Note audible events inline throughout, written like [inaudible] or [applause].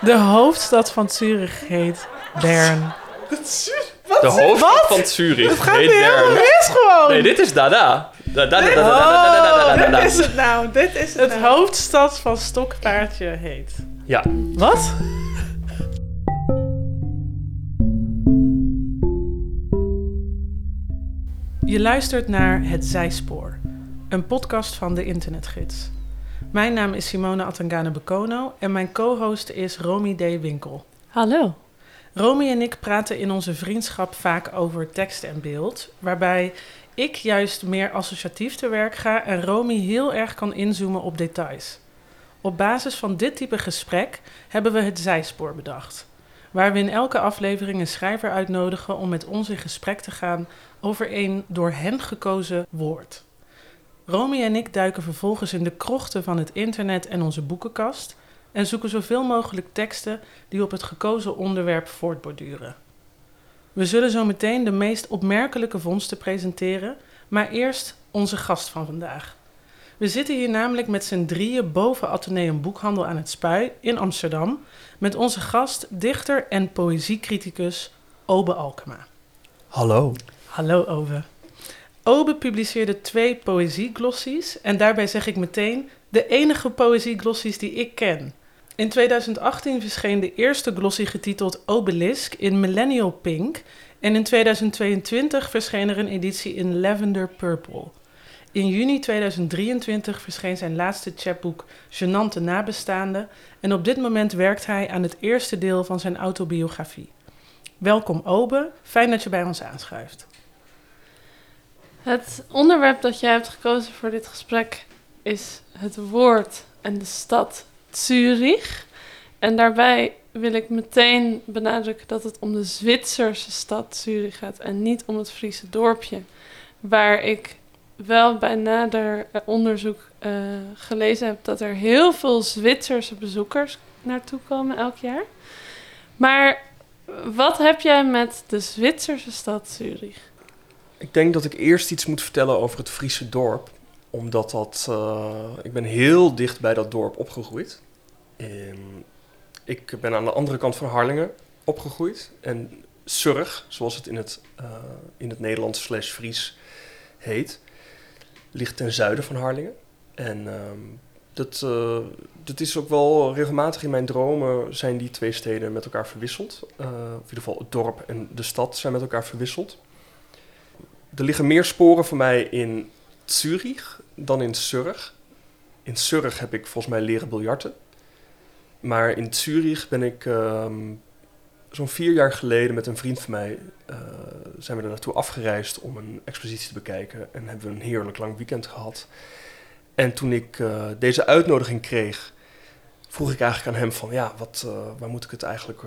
De hoofdstad van Zurich heet Bern. De hoofdstad van Zurich. Het gaat heet helemaal Bern. mis gewoon. Nee, dit is Dada. Da- da- da- da- da- da- da- da- da- da- da- Dit is het nou, dit is het Het nou. hoofdstad van Stokpaardje heet. Ja, Wat? Je luistert naar Het Zijspoor, een podcast van de Internetgids. Mijn naam is Simone Atangane Bekono en mijn co-host is Romy D. Winkel. Hallo. Romy en ik praten in onze vriendschap vaak over tekst en beeld, waarbij ik juist meer associatief te werk ga en Romy heel erg kan inzoomen op details. Op basis van dit type gesprek hebben we het zijspoor bedacht, waar we in elke aflevering een schrijver uitnodigen om met ons in gesprek te gaan over een door hen gekozen woord. Romy en ik duiken vervolgens in de krochten van het internet en onze boekenkast en zoeken zoveel mogelijk teksten die op het gekozen onderwerp voortborduren. We zullen zo meteen de meest opmerkelijke vondsten presenteren, maar eerst onze gast van vandaag. We zitten hier namelijk met z'n drieën boven Atheneum Boekhandel aan het Spui in Amsterdam met onze gast, dichter en poëziecriticus Obe Alkema. hallo. Hallo Obe. Obe publiceerde twee poëzieglossies en daarbij zeg ik meteen de enige poëzieglossies die ik ken. In 2018 verscheen de eerste glossie getiteld Obelisk in Millennial Pink en in 2022 verscheen er een editie in Lavender Purple. In juni 2023 verscheen zijn laatste chapboek Genante Nabestaanden en op dit moment werkt hij aan het eerste deel van zijn autobiografie. Welkom Obe, fijn dat je bij ons aanschuift. Het onderwerp dat jij hebt gekozen voor dit gesprek is het woord en de stad Zurich. En daarbij wil ik meteen benadrukken dat het om de Zwitserse stad Zurich gaat en niet om het Friese dorpje. Waar ik wel bij nader eh, onderzoek eh, gelezen heb dat er heel veel Zwitserse bezoekers naartoe komen elk jaar. Maar wat heb jij met de Zwitserse stad Zurich? Ik denk dat ik eerst iets moet vertellen over het Friese dorp. Omdat dat... eh, ik ben heel dicht bij dat dorp opgegroeid. Ehm, ik ben aan de andere kant van Harlingen opgegroeid. En Surg, zoals het in het, eh, in het Nederlands slash Fries heet, ligt ten zuiden van Harlingen. En ehm, dat, eh, dat is ook wel regelmatig in mijn dromen zijn die twee steden met elkaar verwisseld. Of in ieder geval het dorp en de stad zijn met elkaar verwisseld. Er liggen meer sporen voor mij in Zurich dan in Surg. In Surg heb ik volgens mij leren biljarten. Maar in Zurich ben ik ehm, zo'n vier jaar geleden met een vriend van mij... eh, zijn we er naartoe afgereisd om een expositie te bekijken. En hebben we een heerlijk lang weekend gehad. En toen ik eh, deze uitnodiging kreeg, vroeg ik eigenlijk aan hem van... Ja, wat, eh, waar moet ik het eigenlijk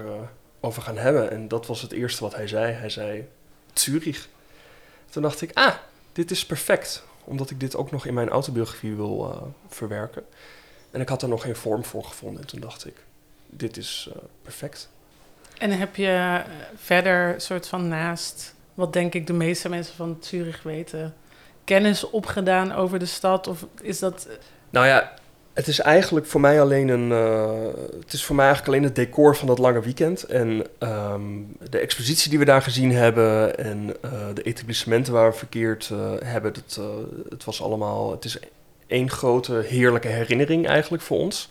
over gaan hebben? En dat was het eerste wat hij zei. Hij zei Zurich. Toen dacht ik, ah, dit is perfect. Omdat ik dit ook nog in mijn autobiografie wil eh, verwerken. En ik had er nog geen vorm voor gevonden. En toen dacht ik, dit is eh, perfect. En heb je eh, verder soort van naast, wat denk ik de meeste mensen van Zurich weten, kennis opgedaan over de stad? Of is dat... Nou ja, het is eigenlijk voor mij alleen een. eh, het is voor mij eigenlijk alleen het decor van dat lange weekend. En ehm, de expositie die we daar gezien hebben. En eh, de etablissementen waar we verkeerd eh, hebben. Dat, het was allemaal. Het is één grote heerlijke herinnering eigenlijk voor ons.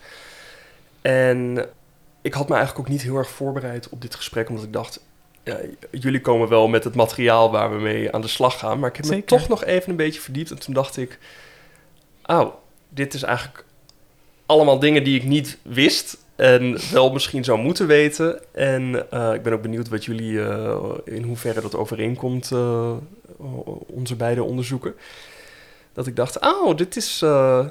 En ik had me eigenlijk ook niet heel erg voorbereid op dit gesprek. Omdat ik dacht. Ja, jullie komen wel met het materiaal waar we mee aan de slag gaan. Maar ik heb me toch nog even een beetje verdiept. En toen dacht ik. Oh, dit is eigenlijk allemaal dingen die ik niet wist en wel misschien zou moeten weten. En eh, ik ben ook benieuwd wat jullie, eh, in hoeverre dat overeenkomt, eh, onze beide onderzoeken. Dat ik dacht, oh, dit is, eh,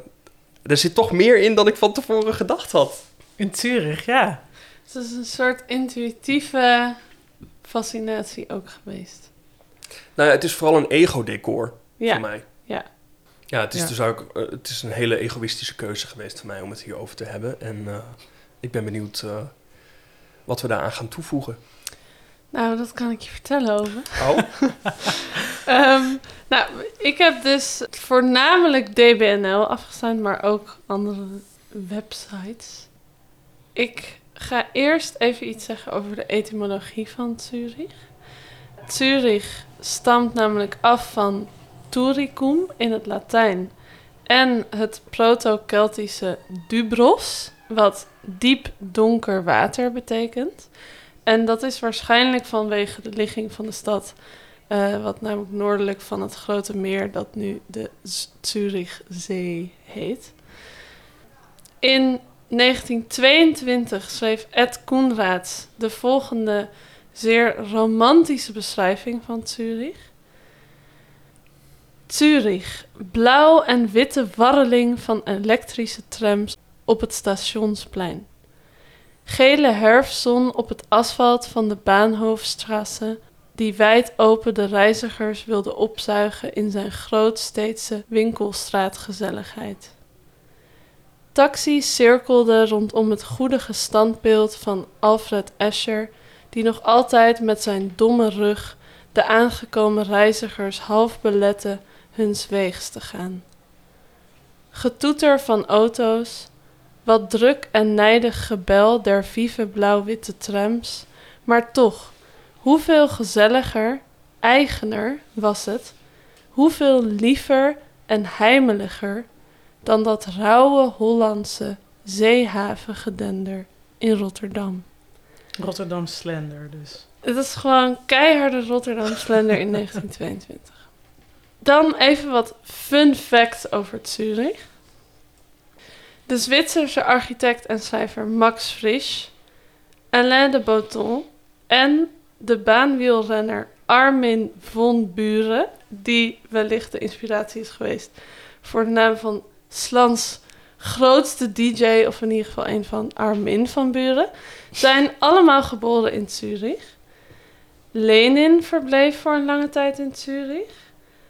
er zit toch meer in dan ik van tevoren gedacht had. In Zurich, ja. Het is een soort intuïtieve fascinatie ook geweest. Nou ja, het is vooral een ego-decor voor Ja, mij. Ja. Het is Ja. dus ook eh, het is een hele egoïstische keuze geweest van mij om het hierover te hebben. En eh, ik ben benieuwd eh, wat we daaraan gaan toevoegen. nou dat kan ik je vertellen over. Oh, [laughs] Ehm, nou, ik heb dus voornamelijk DBNL afgestaan, maar ook andere websites. Ik ga eerst even iets zeggen over de etymologie van Zurich. Zurich stamt namelijk af van Turicum in het Latijn en het proto-Keltische dubros, wat diep donker water betekent. En dat is waarschijnlijk vanwege de ligging van de stad, eh, wat namelijk noordelijk van het grote meer dat nu de Zurichzee heet. In 1922 schreef Ed Koenraads de volgende zeer romantische beschrijving van Zurich. Zurich, blauw en witte warreling van elektrische trams op het stationsplein. Gele herfstzon op het asfalt van de Bahnhofstrasse, die wijd open de reizigers wilde opzuigen in zijn grootsteedse winkelstraatgezelligheid. Taxis cirkelden rondom het goedige standbeeld van Alfred Escher, die nog altijd met zijn domme rug de aangekomen reizigers half belette huns weegs te gaan. Getoeter van auto's, wat druk en nijdig gebel der vieve blauw-witte trams, maar toch, hoeveel gezelliger, eigener was het, hoeveel liever en heimeliger dan dat rauwe Hollandse zeehavengedender in Rotterdam. Rotterdam Slender dus. Het is gewoon keiharde Rotterdam Slender in [laughs] 1922. Dan even wat fun facts over Zurich. De Zwitserse architect en schrijver Max Frisch, Alain de Botton en de baanwielrenner Armin von Buren, die wellicht de inspiratie is geweest voor de naam van Slans grootste DJ, of in ieder geval een van Armin van Buren, zijn allemaal geboren in Zurich. Lenin verbleef voor een lange tijd in Zurich.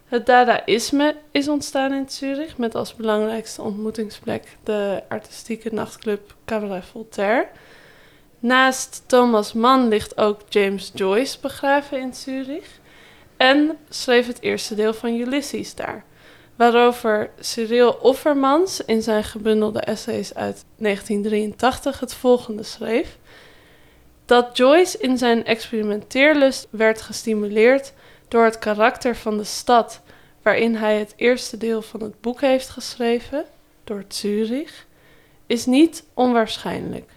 Het Dadaïsme is ontstaan in Zurich met als belangrijkste ontmoetingsplek de artistieke nachtclub Cabaret Voltaire. Naast Thomas Mann ligt ook James Joyce begraven in Zurich en schreef het eerste deel van Ulysses daar, waarover Cyril Offermans in zijn gebundelde essays uit 1983 het volgende schreef. Dat Joyce in zijn experimenteerlust werd gestimuleerd door het karakter van de stad waarin hij het eerste deel van het boek heeft geschreven, door Zurich, is niet onwaarschijnlijk.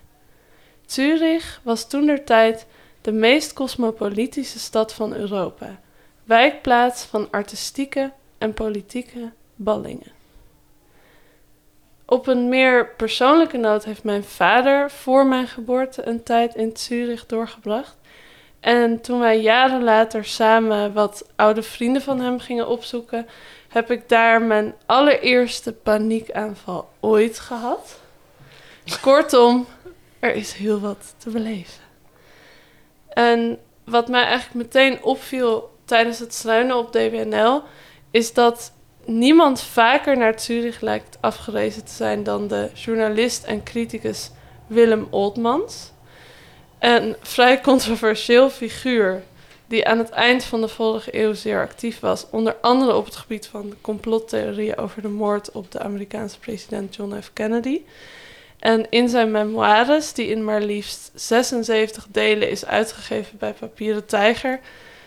Zurich was toentertijd de meest cosmopolitische stad van Europa, wijkplaats van artistieke en politieke ballingen. Op een meer persoonlijke noot heeft mijn vader voor mijn geboorte een tijd in Zurich doorgebracht. En toen wij jaren later samen wat oude vrienden van hem gingen opzoeken, heb ik daar mijn allereerste paniekaanval ooit gehad. Kortom, er is heel wat te beleven. En wat mij eigenlijk meteen opviel tijdens het struinen op DWNL, is dat niemand vaker naar Zurich lijkt afgerezen te zijn dan de journalist en criticus Willem Oltmans. Een vrij controversieel figuur die aan het eind van de vorige eeuw zeer actief was, onder andere op het gebied van complottheorieën over de moord op de Amerikaanse president John F. Kennedy. En in zijn memoires, die in maar liefst 76 delen is uitgegeven bij Papieren Tijger,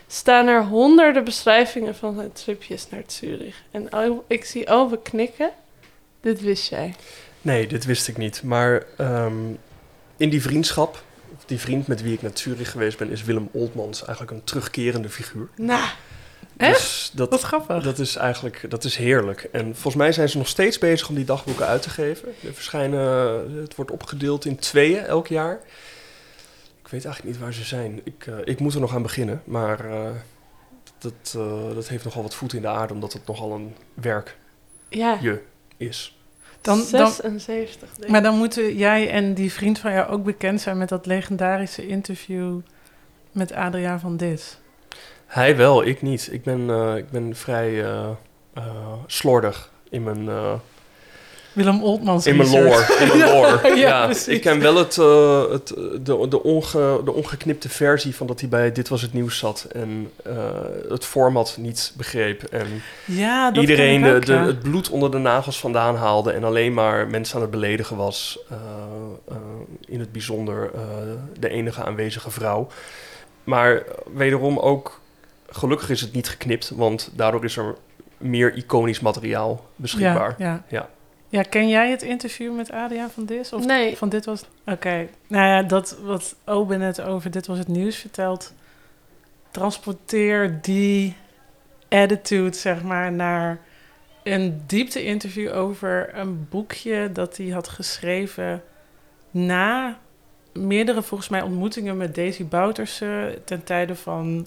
staan er honderden beschrijvingen van zijn tripjes naar Zurich. En ik zie Owe knikken. Dit wist jij. Nee, dit wist ik niet. Maar ehm, in die vriendschap, die vriend met wie ik naar Zurich geweest ben, is Willem Oltmans eigenlijk een terugkerende figuur. Nou, Echt? Dus dat, Wat grappig. dat is eigenlijk dat is heerlijk. En volgens mij zijn ze nog steeds bezig om die dagboeken uit te geven. Er verschijnen, het wordt opgedeeld in tweeën elk jaar. Ik weet eigenlijk niet waar ze zijn. Ik, eh, ik moet er nog aan beginnen, maar eh, dat, eh, dat heeft nogal wat voet in de aarde, omdat het nogal een werkje ja. is. Dan, dan, 76. denk ik. maar dan moeten jij en die vriend van jou ook bekend zijn met dat legendarische interview met Adriaan van Dis. Hij wel, ik niet. Ik ben, eh, ik ben vrij eh, eh, slordig in mijn, eh, Willem Oltmans In mijn lore. In mijn [laughs] lore. [laughs] Ja, ik ken wel het, eh, het, de, de, onge, de ongeknipte versie van dat hij bij Dit Was Het Nieuws zat. En eh, het format niet begreep. En Ja, dat iedereen de, ook, de, ja. het bloed onder de nagels vandaan haalde. En alleen maar mensen aan het beledigen was. eh, eh, in het bijzonder eh, de enige aanwezige vrouw. Maar wederom ook, gelukkig is het niet geknipt. Want daardoor is er meer iconisch materiaal beschikbaar. Ja, ja. Ja. Ja, ken jij het interview met Adriaan van Dis? Of Nee. van dit was... Oké, nou ja, dat wat Oben net over Dit Was Het Nieuws vertelt... transporteer die attitude, zeg maar, naar een diepte-interview over een boekje dat hij had geschreven na meerdere, volgens mij, ontmoetingen met Daisy Bouterse ten tijde van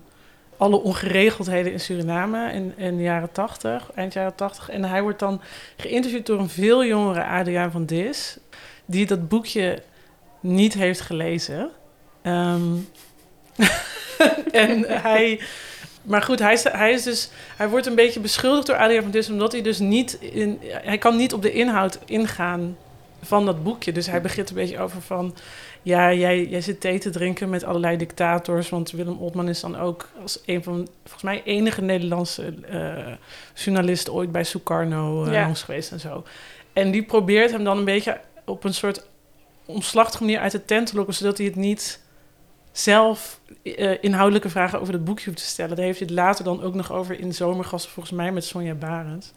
alle ongeregeldheden in Suriname in, in de jaren 80, eind jaren 80. En hij wordt dan geïnterviewd door een veel jongere Adriaan van Dis, die dat boekje niet heeft gelezen. Ehm, [laughs] en hij. Maar goed, hij hij is dus. Hij wordt een beetje beschuldigd door Adriaan van Dis, omdat hij dus niet. In, hij kan niet op de inhoud ingaan van dat boekje. Dus hij begint een beetje over van. Ja, jij, jij zit thee te drinken met allerlei dictators. Want Willem Oltman is dan ook als een van, volgens mij, enige Nederlandse eh, journalist ooit bij Sukarno eh, Ja. langs geweest en zo. En die probeert hem dan een beetje op een soort omslachtige manier uit de tent te lokken, zodat hij het niet zelf eh, inhoudelijke vragen over het boekje hoeft te stellen. Daar heeft hij het later dan ook nog over in Zomergasten, volgens mij met Sonja Barends.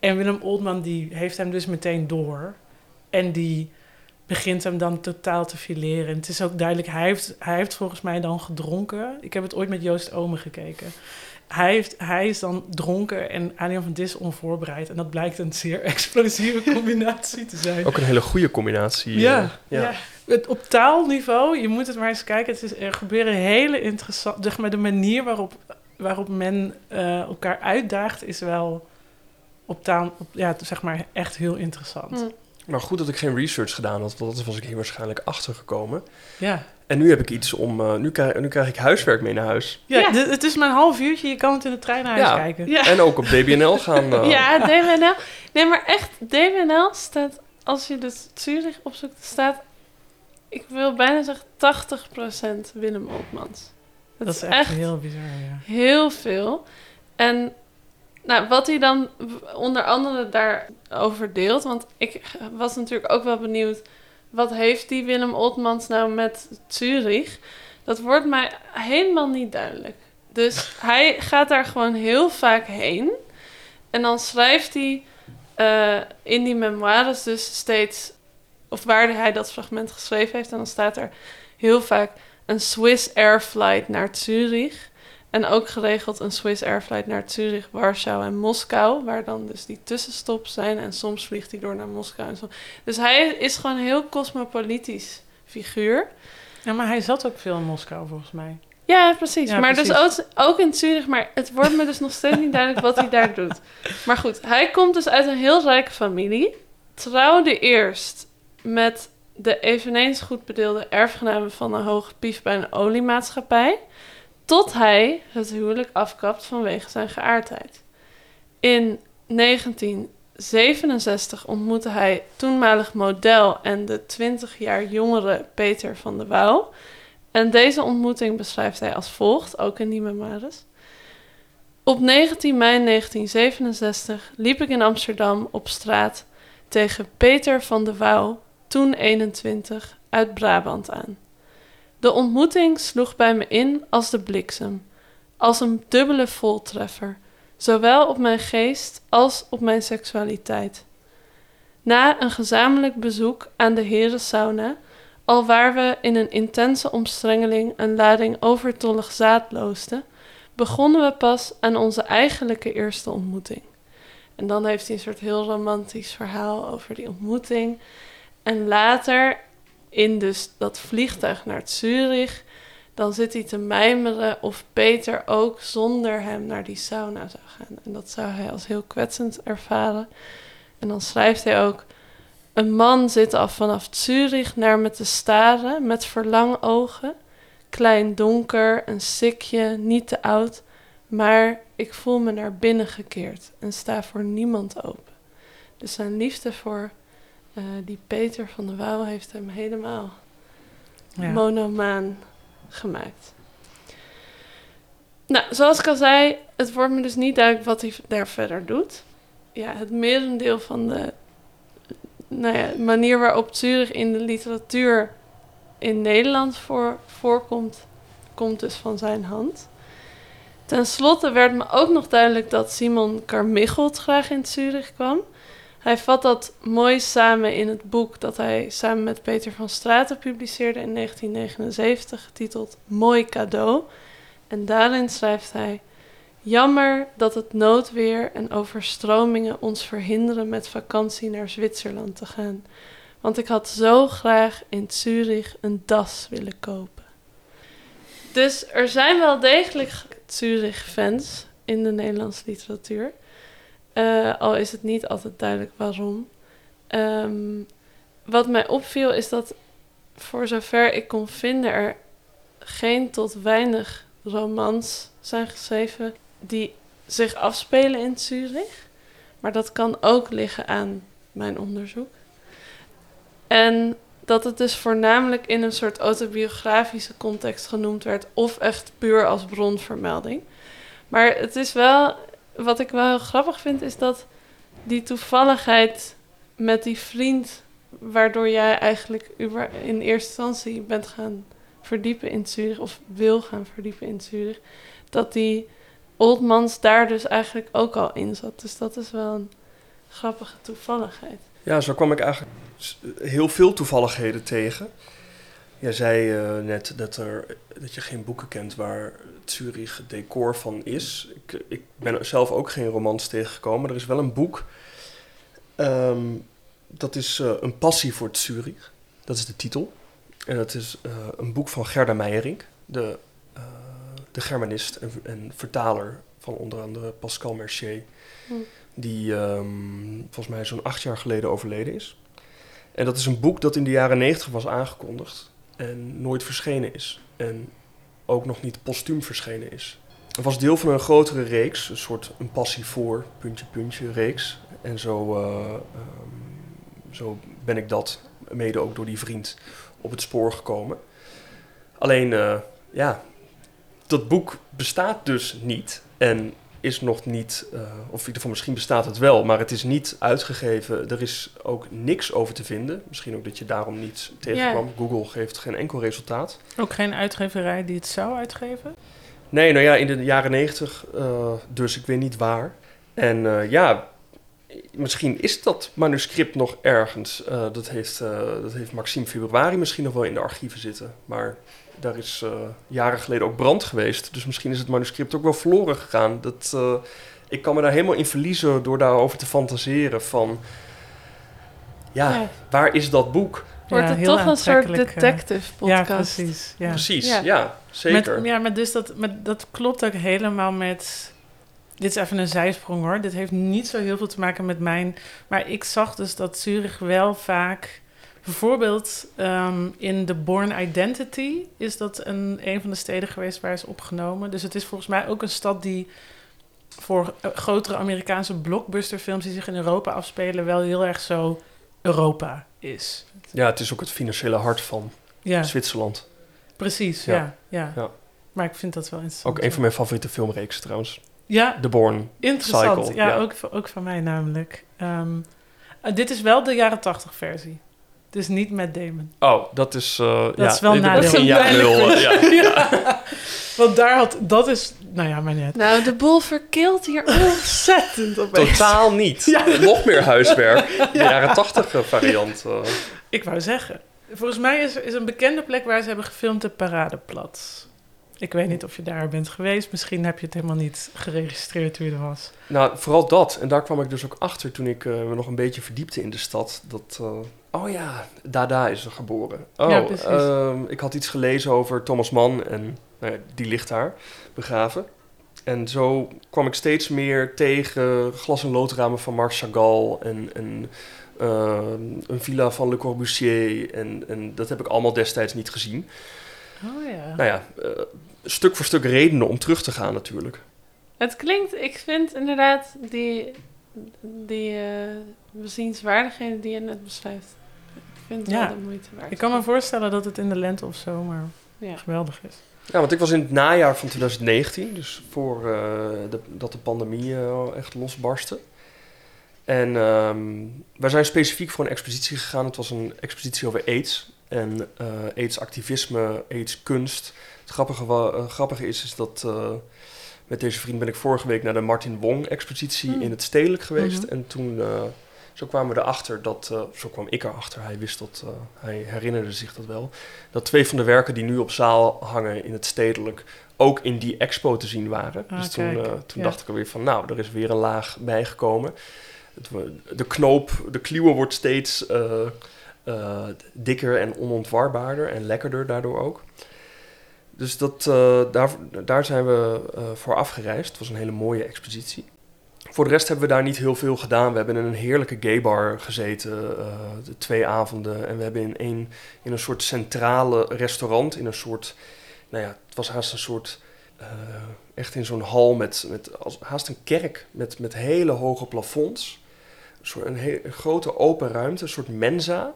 En Willem Oldman die heeft hem dus meteen door. En die begint hem dan totaal te fileren. En het is ook duidelijk, hij heeft, hij heeft volgens mij dan gedronken. Ik heb het ooit met Joost Omen gekeken. Hij, heeft, hij is dan dronken en Adriaan van Dis onvoorbereid. En dat blijkt een zeer [laughs] explosieve combinatie te zijn. Ook een hele goede combinatie. Ja, eh, ja. ja. Het, op taalniveau, je moet het maar eens kijken. Het is, er gebeuren hele interessante... Zeg maar, de manier waarop, waarop men eh, elkaar uitdaagt... is wel op taal... Op, ja, zeg maar echt heel interessant. Hm. Maar goed dat ik geen research gedaan had, want dat was ik hier waarschijnlijk achtergekomen. Ja, En nu heb ik iets om. eh, nu, krijg, nu krijg ik huiswerk mee naar huis. ja, het is maar een half uurtje. Je kan het in de trein naar huis Ja. kijken. Ja. En ook op DBNL gaan. [laughs] eh, Ja, DWNL. Nee, maar echt, DWNL staat, als je dus Zurich opzoekt, staat, ik wil bijna zeggen 80% Willem Oltmans. Dat is echt, heel bizar, ja. heel veel. En nou, wat hij dan onder andere daarover deelt, want ik was natuurlijk ook wel benieuwd, wat heeft die Willem Oltmans nou met Zurich? Dat wordt mij helemaal niet duidelijk. Dus hij gaat daar gewoon heel vaak heen. En dan schrijft hij eh, in die memoires dus steeds, of waar hij dat fragment geschreven heeft, en dan staat er heel vaak een Swiss Air Flight naar Zurich. En ook geregeld een Swiss Air Flight naar Zurich, Warschau en Moskou, waar dan dus die tussenstops zijn. En soms vliegt hij door naar Moskou. En zo. Dus hij is gewoon een heel cosmopolitisch figuur. Ja, maar hij zat ook veel in Moskou, volgens mij. Ja, precies. Ja, maar precies. dus ook, ook in Zurich, maar het wordt me dus nog steeds niet duidelijk wat hij daar doet. Maar goed, hij komt dus uit een heel rijke familie. Trouwde eerst met de eveneens goed bedeelde erfgename van een hoge pief bij een oliemaatschappij. Tot hij het huwelijk afkapt vanwege zijn geaardheid. In 1967 ontmoette hij toenmalig model en de 20 jaar jongere Peter van de Wouw. En deze ontmoeting beschrijft hij als volgt, ook in die memoires. Op 19 mei 1967 liep ik in Amsterdam op straat tegen Peter van de Wouw, toen 21, uit Brabant aan. De ontmoeting sloeg bij me in als de bliksem, als een dubbele voltreffer, zowel op mijn geest als op mijn seksualiteit. Na een gezamenlijk bezoek aan de herensauna Alwaar we in een intense omstrengeling een lading overtollig zaad loosten, begonnen we pas aan onze eigenlijke eerste ontmoeting. En dan heeft hij een soort heel romantisch verhaal over die ontmoeting. En later, in dus dat vliegtuig naar Zurich, dan zit hij te mijmeren of Peter ook zonder hem naar die sauna zou gaan. En dat zou hij als heel kwetsend ervaren. En dan schrijft hij ook. Een man zit af vanaf Zurich naar me te staren met verlangogen. Klein donker, een sikje, niet te oud. Maar ik voel me naar binnen gekeerd en sta voor niemand open. Dus zijn liefde voor Eh, die Peter van der Wouw heeft hem helemaal Ja. monomaan gemaakt. Nou, zoals ik al zei, het wordt me dus niet duidelijk wat hij daar verder doet. Ja, het merendeel van de nou ja, manier waarop Zurich in de literatuur in Nederland voor, voorkomt, komt dus van zijn hand. Ten slotte werd me ook nog duidelijk dat Simon Carmichelt graag in Zurich kwam. Hij vat dat mooi samen in het boek dat hij samen met Peter van Straten publiceerde in 1979, getiteld Mooi cadeau. En daarin schrijft hij: Jammer dat het noodweer en overstromingen ons verhinderen met vakantie naar Zwitserland te gaan. Want ik had zo graag in Zurich een das willen kopen. Dus er zijn wel degelijk Zurich-fans in de Nederlandse literatuur. Eh, al is het niet altijd duidelijk waarom. Ehm, wat mij opviel is dat voor zover ik kon vinden er geen tot weinig romans zijn geschreven die zich afspelen in Zurich. Maar dat kan ook liggen aan mijn onderzoek. En dat het dus voornamelijk in een soort autobiografische context genoemd werd, of echt puur als bronvermelding. Maar het is wel, wat ik wel heel grappig vind, is dat die toevalligheid met die vriend, waardoor jij eigenlijk in eerste instantie bent gaan verdiepen in Zurich, of wil gaan verdiepen in Zurich, dat die Oldmans daar dus eigenlijk ook al in zat. Dus dat is wel een grappige toevalligheid. Ja, zo kwam ik eigenlijk heel veel toevalligheden tegen. Jij zei eh, net dat, er, dat je geen boeken kent waar Zurich het decor van is. Ik, ik ben zelf ook geen romans tegengekomen. Er is wel een boek. ehm, dat is eh, Een passie voor Zurich. Dat is de titel. En dat is eh, een boek van Gerda Meijerink. De, de Germanist en, en vertaler van onder andere Pascal Mercier Hm. die ehm, volgens mij zo'n acht jaar geleden overleden is. En dat is een boek dat in de jaren negentig was aangekondigd en nooit verschenen is. En ook nog niet postuum verschenen is. Het was deel van een grotere reeks, een soort een passie voor, puntje, puntje reeks. En zo, eh, ehm, zo ben ik dat, mede ook door die vriend, op het spoor gekomen. Alleen, eh, ja, dat boek bestaat dus niet. En is nog niet, eh, of in ieder geval misschien bestaat het wel, maar het is niet uitgegeven. Er is ook niks over te vinden. Misschien ook dat je daarom niet tegenkwam. Google geeft geen enkel resultaat. Ook geen uitgeverij die het zou uitgeven? Nee, nou ja, in de jaren negentig, eh, dus ik weet niet waar. En eh, ja, misschien is dat manuscript nog ergens. Dat, heeft, dat heeft Maxime Februari misschien nog wel in de archieven zitten. Maar daar is eh, jaren geleden ook brand geweest. Dus misschien is het manuscript ook wel verloren gegaan. Dat, eh, ik kan me daar helemaal in verliezen door daarover te fantaseren van... Ja, Ja. waar is dat boek? Wordt Ja, het toch een soort eh, detective Ja, podcast? precies. Ja. Precies, Ja. ja, zeker. Met, ja, maar dus dat, met, dat klopt ook helemaal met... Dit is even een zijsprong hoor. Dit heeft niet zo heel veel te maken met mijn... Maar ik zag dus dat Zurich wel vaak... Bijvoorbeeld ehm, in The Born Identity is dat een, een van de steden geweest waar is opgenomen. Dus het is volgens mij ook een stad die voor eh, grotere Amerikaanse blockbusterfilms die zich in Europa afspelen wel heel erg zo Europa is. Ja, het is ook het financiële hart van Ja, Zwitserland. precies. Ja. Ja. Ja, Ja. Maar ik vind dat wel interessant. Ook een van mijn favoriete filmreeksen trouwens. Ja, The Born. Interessant, Cycle, ja, ja. Ook, van- ook van mij namelijk. Ehm, eh, dit is wel de jaren tachtig versie. Dus niet met Damon. Oh, dat is... eh Dat ja, is wel nadeel. jaren nul, eh, ja. [laughs] ja. Want daar had... Dat is... Nou ja, maar net. Nou, de boel verkeelt hier ontzettend op. Totaal niet. Nog meer huiswerk. [laughs] De jaren tachtig eh, variant. Ik wou zeggen. Volgens mij is, is een bekende plek waar ze hebben gefilmd de Paradeplatz. Ik weet niet of je daar bent geweest. Misschien heb je het helemaal niet geregistreerd hoe je er was. Nou, vooral dat. En daar kwam ik dus ook achter toen ik eh, me nog een beetje verdiepte in de stad. Dat, eh, oh ja, Dada is er geboren. Oh, Ja, precies. ehm, ik had iets gelezen over Thomas Mann en nou ja, die ligt daar begraven. En zo kwam ik steeds meer tegen glas- en loodramen van Marc Chagall en, en ehm, een villa van Le Corbusier. En, en dat heb ik allemaal destijds niet gezien. Oh ja. Nou ja, eh, stuk voor stuk redenen om terug te gaan natuurlijk. Het klinkt, ik vind inderdaad die, die eh, bezienswaardigheden die je net beschrijft. Ik vind het Ja. wel de moeite waard. Ik kan me voorstellen dat het in de lente of zomer Ja. geweldig is. Ja, want ik was in het najaar van 2019, dus voor eh, de, dat de pandemie echt losbarstte. En ehm, wij zijn specifiek voor een expositie gegaan. Het was een expositie over AIDS en eh AIDS-activisme, AIDS-kunst. Het grappige, eh, grappige is, is dat eh, met deze vriend ben ik vorige week naar de Martin Wong-expositie Hmm. in het Stedelijk geweest. Mhm. En toen, zo kwamen we erachter dat, zo kwam ik erachter, hij wist dat, hij herinnerde zich dat wel, dat twee van de werken die nu op zaal hangen in het Stedelijk ook in die expo te zien waren. Ah, dus toen, toen Ja. dacht ik alweer van, nou, er is weer een laag bijgekomen. Het, de knoop, de kluwe wordt steeds eh, dikker en onontwarbaarder en lekkerder daardoor ook. Dus dat, eh, daar, daar zijn we eh, voor afgereisd. Het was een hele mooie expositie. Voor de rest hebben we daar niet heel veel gedaan. We hebben in een heerlijke gaybar gezeten, eh, de twee avonden. En we hebben in een, in een soort centrale restaurant, in een soort, nou ja, het was haast een soort, echt in zo'n hal met, met als, haast een kerk met, met hele hoge plafonds. Een, een grote open ruimte, een soort mensa.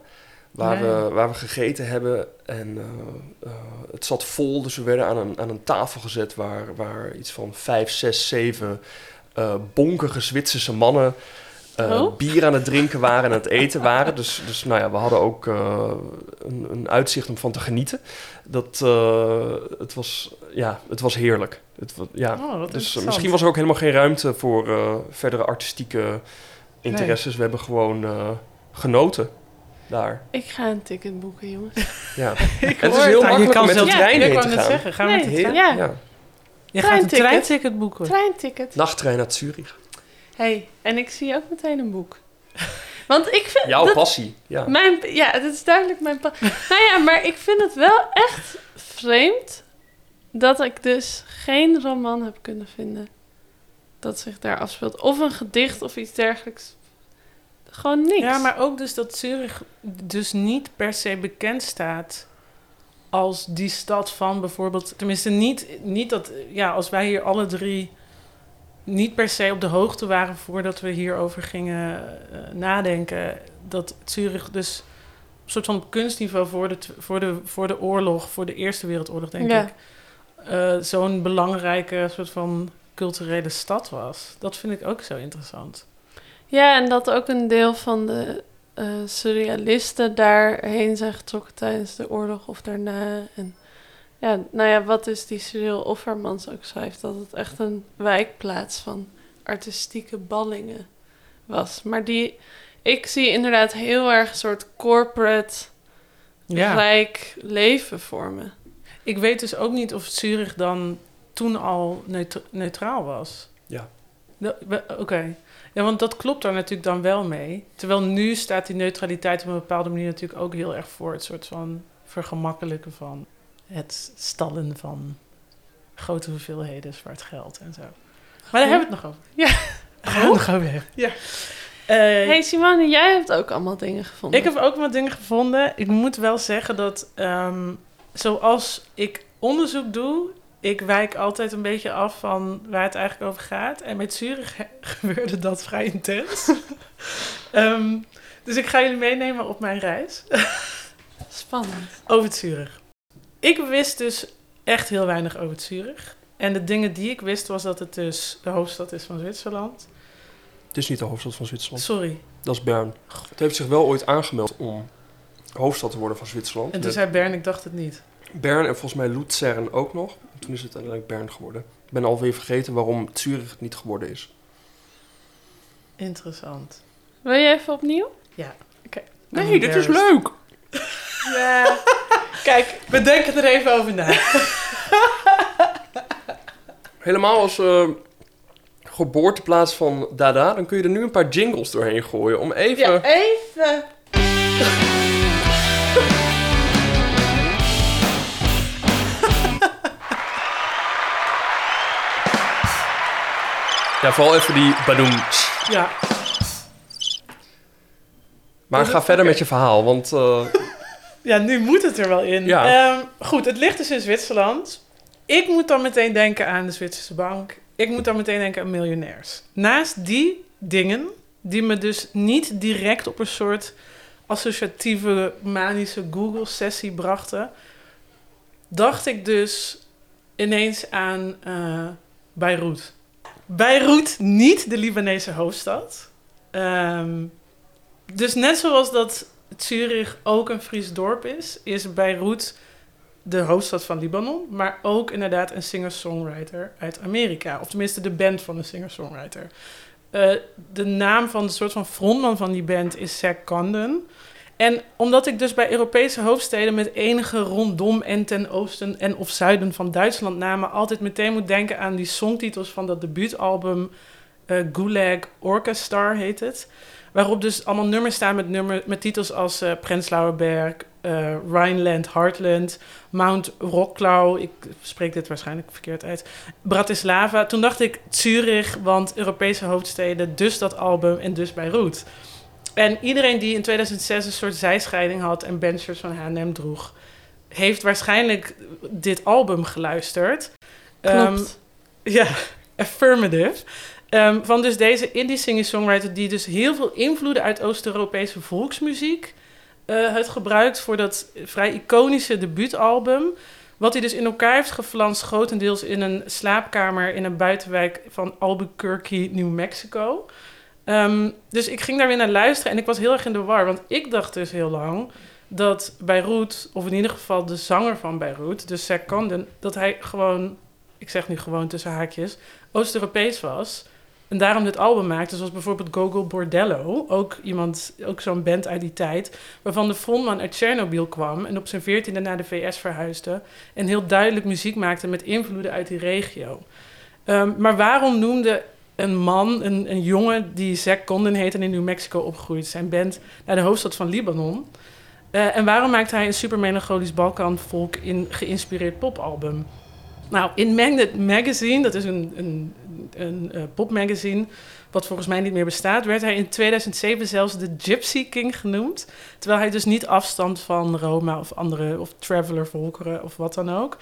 Waar, we, waar we gegeten hebben. En eh, eh, het zat vol, dus we werden aan een, aan een tafel gezet waar, waar iets van vijf, zes, zeven eh, bonkige Zwitserse mannen Oh. bier aan het drinken waren en aan het eten waren. Dus, dus nou ja, we hadden ook een, een uitzicht om van te genieten. Dat, het, was, ja, het was heerlijk. Het, ja. Oh, Dus misschien was er ook helemaal geen ruimte voor verdere artistieke interesses. We hebben gewoon genoten daar. Ik ga een ticket boeken, jongens. [laughs] Ja. [laughs] Ik En het is heel Nou, makkelijk om met de Ja, trein ik heen te gaan. zeggen, gaan we Nee. met de Heer- trein? Ja. ja. Je gaat een Treinticket. boeken. Treinticket. Nachttrein naar Zurich. hey, en ik zie ook meteen een boek. Want ik vind... Jouw dat- passie. Ja. Mijn, ja, dat is duidelijk mijn pa. [laughs] nou ja, maar ik vind het wel echt vreemd dat ik dus geen roman heb kunnen vinden dat zich daar afspeelt. Of een gedicht of iets dergelijks. Gewoon niks. Ja, maar ook dus dat Zurich dus niet per se bekend staat als die stad van bijvoorbeeld... Tenminste, niet, niet dat... Ja, als wij hier alle drie niet per se op de hoogte waren voordat we hierover gingen eh, nadenken... dat Zurich dus een soort van op kunstniveau voor de, voor, de, voor de oorlog, voor de Eerste Wereldoorlog, denk Ja. ik... eh, zo'n belangrijke soort van culturele stad was. Dat vind ik ook zo interessant. Ja, en dat ook een deel van de eh, surrealisten daarheen zijn getrokken tijdens de oorlog of daarna. En ja, nou ja, wat is die Cyril Offermans ook schrijft, dat het echt een wijkplaats van artistieke ballingen was. Maar die, ik zie inderdaad heel erg een soort corporate, Ja. rijk leven vormen. Ik weet dus ook niet of Zurich dan toen al neut- neutraal was. Ja. Oké. Ja, want dat klopt daar natuurlijk dan wel mee. Terwijl nu staat die neutraliteit op een bepaalde manier natuurlijk ook heel erg voor het soort van vergemakkelijken van het stallen van grote hoeveelheden zwart geld en zo. Maar daar hebben we het nog over. Ja. Daar [laughs] gaan we het nog over hebben. Ja. Eh, hey Simone, jij hebt ook allemaal dingen gevonden. ik heb ook wat dingen gevonden. Ik moet wel zeggen dat, ehm, zoals ik onderzoek doe, ik wijk altijd een beetje af van waar het eigenlijk over gaat. En met Zurich [laughs] gebeurde dat vrij intens. [laughs] Ehm, dus ik ga jullie meenemen op mijn reis [laughs] Spannend. over het Zurich. Ik wist dus echt heel weinig over het Zurich. En de dingen die ik wist was dat het dus de hoofdstad is van Zwitserland. Het is niet de hoofdstad van Zwitserland. Sorry. Dat is Bern. Het heeft zich wel ooit aangemeld om hoofdstad te worden van Zwitserland. En toen Met zei Bern, ik dacht het niet. Bern en volgens mij Luzern ook nog. En toen is het uiteindelijk Bern geworden. Ik ben alweer vergeten waarom Zurich het niet geworden is. Interessant. Wil je even opnieuw? Ja. Oké. Nee, dit is leuk. [laughs] Ja. Kijk, we denken er even over na. [laughs] Helemaal als eh, geboorteplaats van Dada, dan kun je er nu een paar jingles doorheen gooien. Om even... Ja, even. Ja, vooral even die badoem. Ja, Maar ga verder met je verhaal, want... eh, [laughs] ja, nu moet het er wel in. Ja. Ehm, goed, het ligt dus in Zwitserland. Ik moet dan meteen denken aan de Zwitserse bank. Ik moet dan meteen denken aan miljonairs. Naast die dingen die me dus niet direct op een soort associatieve manische Google-sessie brachten, dacht ik dus ineens aan uh, Beirut. Beirut, niet de Libanese hoofdstad. Um, dus net zoals dat Zurich ook een Fries dorp is, is Beirut de hoofdstad van Libanon, maar ook inderdaad een singer-songwriter uit Amerika. Of tenminste de band van een singer-songwriter. Uh, de naam van de soort van frontman van die band is Zack Condon. En omdat ik dus bij Europese hoofdsteden met enige rondom en ten oosten en of zuiden van Duitsland namen altijd meteen moet denken aan die songtitels van dat debuutalbum uh, Gulag Orchestra heet het. Waarop dus allemaal nummers staan met, nummer, met titels als uh, Prenzlauer Berg, uh, Rhineland, Heartland, Mount Rocklau. Ik spreek dit waarschijnlijk verkeerd uit. Bratislava. Toen dacht ik Zurich, want Europese hoofdsteden, dus dat album en dus Beirut. En iedereen die in 2006 een soort zijscheiding had en bandshirts van H&M droeg, heeft waarschijnlijk dit album geluisterd. Um, ja, [laughs] affirmative. Um, van dus deze indie singer-songwriter die dus heel veel invloeden uit Oost-Europese volksmuziek uh, heeft gebruikt voor dat vrij iconische debuutalbum. Wat hij dus in elkaar heeft geflanst, grotendeels in een slaapkamer in een buitenwijk van Albuquerque, New Mexico. Um, dus ik ging daar weer naar luisteren en ik was heel erg in de war. Want ik dacht dus heel lang dat Beirut, of in ieder geval de zanger van Beirut, dus Zack Condon, dat hij gewoon, ik zeg nu gewoon tussen haakjes, Oost-Europees was. En daarom dit album maakte, zoals bijvoorbeeld Gogol Bordello, ook iemand, ook zo'n band uit die tijd, waarvan de frontman uit Tsjernobyl kwam en op zijn veertiende naar de VS verhuisde en heel duidelijk muziek maakte met invloeden uit die regio. Um, maar waarom noemde een man, een, een jongen die Zack Condon heet en in New Mexico opgegroeid, zijn band naar de hoofdstad van Libanon? Uh, en waarom maakt hij een super melancholisch Balkanvolk in geïnspireerd popalbum? Nou, in Magnet Magazine, dat is een, een, een uh, popmagazine wat volgens mij niet meer bestaat, werd hij in 2007 zelfs de Gypsy King genoemd. Terwijl hij dus niet afstand van Roma of andere, of traveler volkeren of wat dan ook.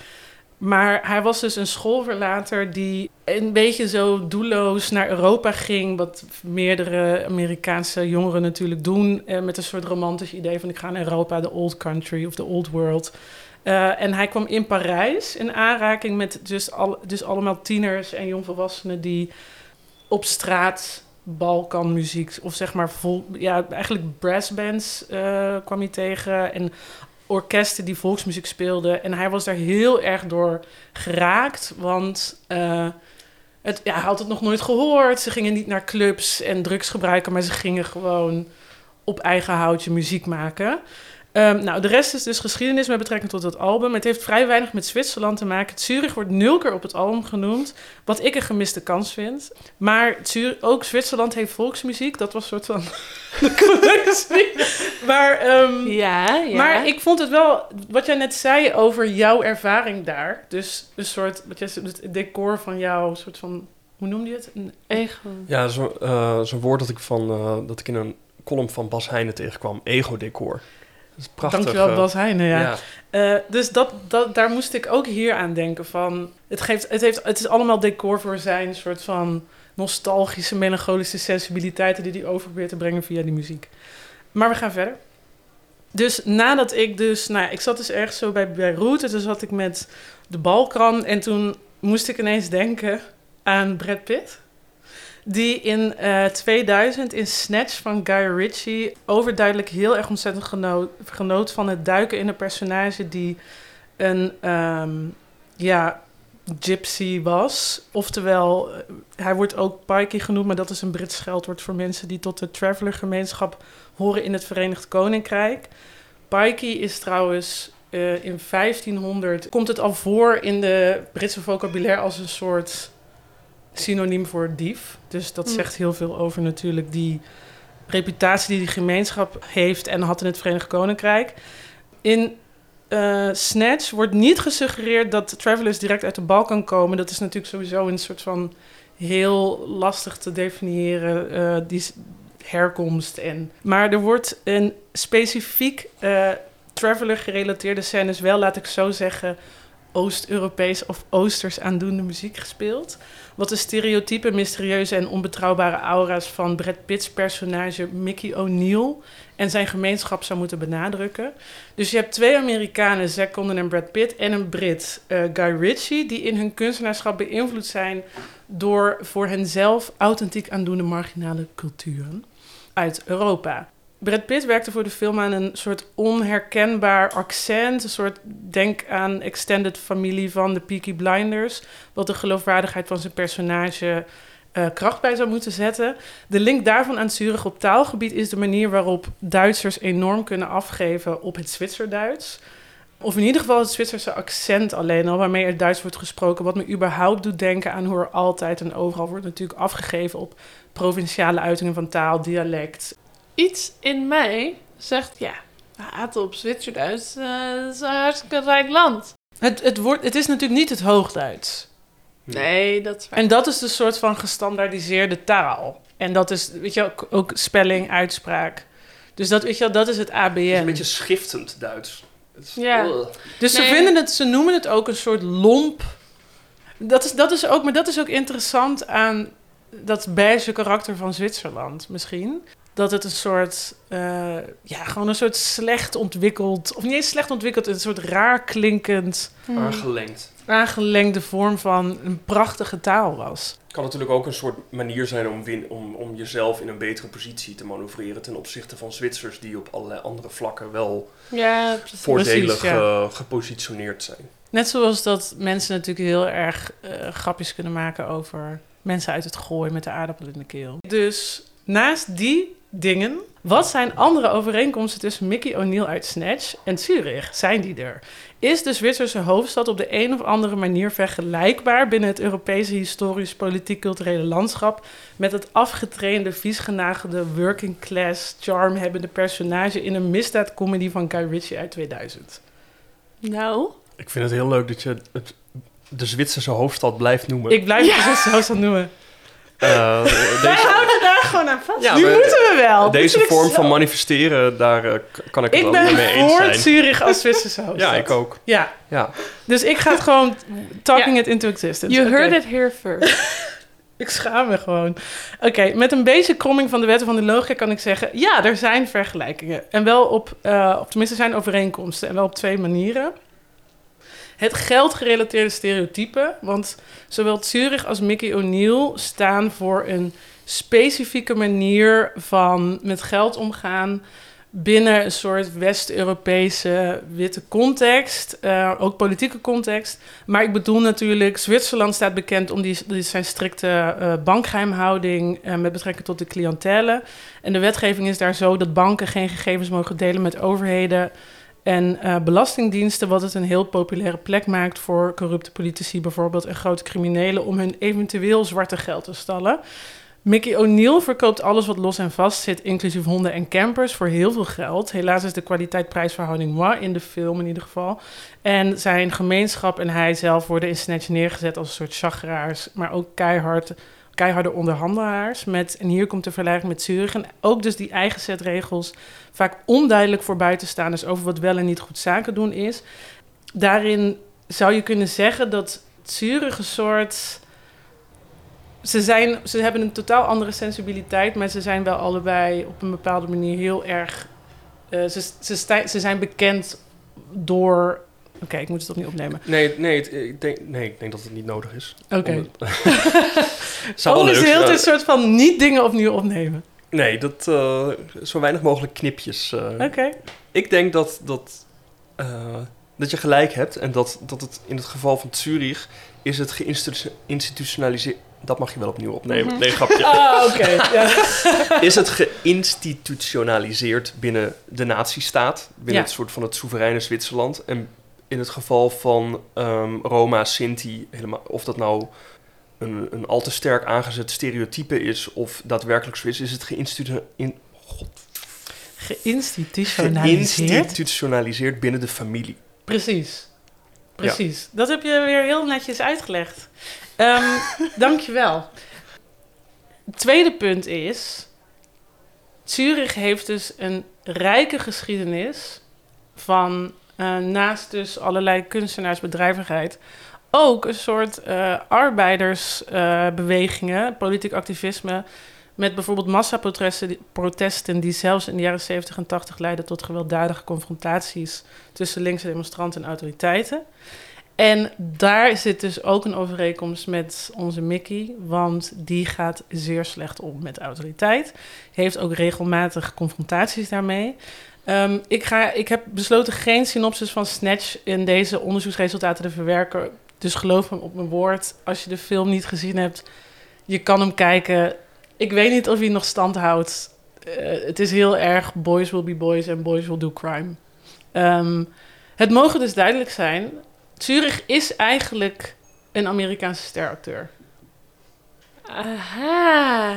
Maar hij was dus een schoolverlater die een beetje zo doelloos naar Europa ging. Wat meerdere Amerikaanse jongeren natuurlijk doen. Eh, met een soort romantisch idee van ik ga naar Europa, de old country of the old world. Uh, en hij kwam in Parijs in aanraking met dus, al, dus allemaal tieners en jongvolwassenen die op straat Balkanmuziek of zeg maar vol, ja, eigenlijk brassbands uh, kwam hij tegen en orkesten die volksmuziek speelden. En hij was daar heel erg door geraakt, want uh, het, ja, hij had het nog nooit gehoord. Ze gingen niet naar clubs en drugs gebruiken, maar ze gingen gewoon op eigen houtje muziek maken. Um, nou, de rest is dus geschiedenis met betrekking tot het album. Het heeft vrij weinig met Zwitserland te maken. Zurich wordt nul keer op het album genoemd, wat ik een gemiste kans vind. Maar Zurich, ook Zwitserland heeft volksmuziek. Dat was een soort van [laughs] de connectie. maar, um, ja, ja. maar ik vond het wel, wat jij net zei over jouw ervaring daar. Dus een soort, wat jij, het decor van jou, soort van, hoe noemde je het? Een ego. Ja, zo'n uh, zo woord dat ik, van, uh, dat ik in een column van Bas Heijnen tegenkwam. Ego-decor. Prachtig, Dankjewel Bas Heijnen, ja. ja. Uh, dus dat, dat, daar moest ik ook hier aan denken van... Het, geeft, het, heeft, het is allemaal decor voor zijn soort van nostalgische, melancholische sensibiliteiten... die hij over probeert te brengen via die muziek. Maar we gaan verder. Dus nadat ik dus... Nou, ik zat dus ergens zo bij Beirut en toen zat ik met de Balkan... en toen moest ik ineens denken aan Brad Pitt die in uh, eh, 2000 in Snatch van Guy Ritchie overduidelijk heel erg ontzettend genoot, genoot van het duiken in een personage die een um, ja, gypsy was. Oftewel, eh, hij wordt ook Pikey genoemd, maar dat is een Brits scheldwoord voor mensen die tot de traveler-gemeenschap horen in het Verenigd Koninkrijk. Pikey is trouwens uh, in 1500, komt het al voor in de Britse vocabulaire als een soort synoniem voor dief. Dus dat mm. zegt heel veel over natuurlijk die reputatie die die gemeenschap heeft en had in het Verenigd Koninkrijk. In uh, Snatch wordt niet gesuggereerd dat travelers direct uit de Balkan komen. Dat is natuurlijk sowieso een soort van heel lastig te definiëren, uh, die herkomst. En, maar er wordt een specifiek uh, traveler gerelateerde scènes wel, laat ik zo zeggen, Oost-Europees of Oosters aandoende muziek gespeeld. Wat de stereotype, mysterieuze en onbetrouwbare aura's van Brad Pitt's personage Mickey O'Neill en zijn gemeenschap zou moeten benadrukken. Dus je hebt twee Amerikanen, Zack Condon en Brad Pitt, en een Brit, eh, Guy Ritchie, die in hun kunstenaarschap beïnvloed zijn door voor henzelf authentiek aandoende marginale culturen uit Europa. Brad Pitt werkte voor de film aan een soort onherkenbaar accent. Een soort, denk aan extended familie van de Peaky Blinders. Wat de geloofwaardigheid van zijn personage uh, kracht bij zou moeten zetten. De link daarvan aan Zurich op taalgebied is de manier waarop Duitsers enorm kunnen afgeven op het Zwitserduits. Of in ieder geval het Zwitserse accent alleen al, waarmee er Duits wordt gesproken. Wat me überhaupt doet denken aan hoe er altijd en overal wordt natuurlijk afgegeven op provinciale uitingen van taal, dialect. Iets in mij zegt, ja, haten op Zwitserduits, uh, is een hartstikke rijk land. Het, het, wordt, het is natuurlijk niet het Hoogduits. Nee, dat is waar. En dat is de soort van gestandaardiseerde taal. En dat is, weet je, ook, ook spelling, uitspraak. Dus dat, weet je, dat is het ABN. Het is een beetje schiftend Duits. Is, ja. Dus ze vinden het, ze noemen het ook een soort lomp. Dat is, dat is ook, maar dat is ook interessant aan dat beige karakter van Zwitserland misschien. Dat het een soort, uh, ja, gewoon een soort slecht ontwikkeld, of niet eens slecht ontwikkeld, een soort raar klinkend. Hmm. Aangelengd aangelengde vorm van een prachtige taal was. Het kan natuurlijk ook een soort manier zijn om, win, om, om jezelf in een betere positie te manoeuvreren ten opzichte van Zwitsers die op allerlei andere vlakken wel ja, voordelig eh, gepositioneerd zijn. Net zoals dat mensen natuurlijk heel erg uh, grapjes kunnen maken over mensen uit het gooien met de aardappel in de keel. Dus naast die dingen, wat zijn andere overeenkomsten tussen Mickey O'Neill uit Snatch en Zurich? Zijn die er? Is de Zwitserse hoofdstad op de een of andere manier vergelijkbaar binnen het Europese historisch, politiek, culturele landschap met het afgetrainde, viesgenagelde, working class, charm hebbende personage in een misdaadcomedy van Guy Ritchie uit 2000? Nou. Ik vind het heel leuk dat je het, de Zwitserse hoofdstad blijft noemen. Ik blijf de Zwitserse hoofdstad noemen. Uh, deze... Wij houden daar gewoon aan vast. Ja, nu moeten we wel. Deze vorm van manifesteren, daar uh, kan ik het ik wel mee eens zijn. Ik ben voor Zurich als Zwitserse [laughs] hoofdstad. ja, ik ook. Ja. ja. Dus ik ga het gewoon talking it into existence. You okay. heard it here first. [laughs] ik schaam me gewoon. Oké, met een beetje kromming van de wetten van de logica kan ik zeggen... ja, er zijn vergelijkingen. En wel op, uh, op tenminste zijn overeenkomsten. En wel op twee manieren het geldgerelateerde stereotype. Want zowel Zurich als Mickey O'Neill staan voor een specifieke manier van met geld omgaan binnen een soort West-Europese witte context, uh, ook politieke context. Maar ik bedoel natuurlijk, Zwitserland staat bekend om die, zijn strikte uh, bankgeheimhouding uh, met betrekking tot de cliëntelen. En de wetgeving is daar zo dat banken geen gegevens mogen delen met overheden en uh, belastingdiensten, wat het een heel populaire plek maakt voor corrupte politici bijvoorbeeld en grote criminelen om hun eventueel zwarte geld te stallen. Mickey O'Neill verkoopt alles wat los en vast zit, inclusief honden en campers, voor heel veel geld. Helaas is de kwaliteit-prijsverhouding moi in de film in ieder geval. En zijn gemeenschap en hij zelf worden in Snatch neergezet als een soort chagraars, maar ook keihard keiharde onderhandelaars. Met, en hier komt de vergelijking met Zurich. Ook dus die eigen set regels vaak onduidelijk voor buitenstaanders over wat wel en niet goed zaken doen is. Daarin zou je kunnen zeggen dat Zurich soort. Ze, zijn, ze hebben een totaal andere sensibiliteit, maar ze zijn wel allebei op een bepaalde manier heel erg. Uh, ze, ze, ze zijn bekend door Oké, ik moet het toch niet opnemen. Nee, nee, ik denk, nee, ik denk dat het niet nodig is. Oké. Okay. oh, is heel een soort van niet dingen opnieuw opnemen. Nee, dat uh, zo weinig mogelijk knipjes. Uh. Oké. Ik denk dat, dat, uh, dat je gelijk hebt en dat, dat het in het geval van Zurich is het geïnstitutionaliseerd. Dat mag je wel opnieuw opnemen. Mm -hmm. Nee, grapje. [laughs] Ah, oké. Ja. [laughs] is het geïnstitutionaliseerd binnen de nazistaat, binnen ja. het soort van het soevereine Zwitserland en in het geval van um, Roma, Sinti, helemaal, of dat nou een, een al te sterk aangezet stereotype is of daadwerkelijk zo is, is het geïnstitu in, God. geïnstitutionaliseerd. geïnstitutionaliseerd binnen de familie. Precies. Precies. Ja. Dat heb je weer heel netjes uitgelegd. Um, [laughs] dankjewel. Het tweede punt is... Zurich heeft dus een rijke geschiedenis van eh, naast dus allerlei kunstenaarsbedrijvigheid, ook een soort eh, arbeidersbewegingen, politiek activisme, met bijvoorbeeld massaprotesten protesten die zelfs in de jaren 70 en 80 leidden tot gewelddadige confrontaties tussen linkse demonstranten en autoriteiten. En daar zit dus ook een overeenkomst met onze Mickey, want die gaat zeer slecht om met autoriteit. Heeft ook regelmatig confrontaties daarmee. Ehm, ik, ga, ik heb besloten geen synopsis van Snatch in deze onderzoeksresultaten te verwerken. Dus geloof me op mijn woord. Als je de film niet gezien hebt, je kan hem kijken. Ik weet niet of hij nog stand houdt. Eh, het is heel erg boys will be boys en boys will do crime. Ehm, het mogen dus duidelijk zijn. Zurich is eigenlijk een Amerikaanse steracteur. Aha.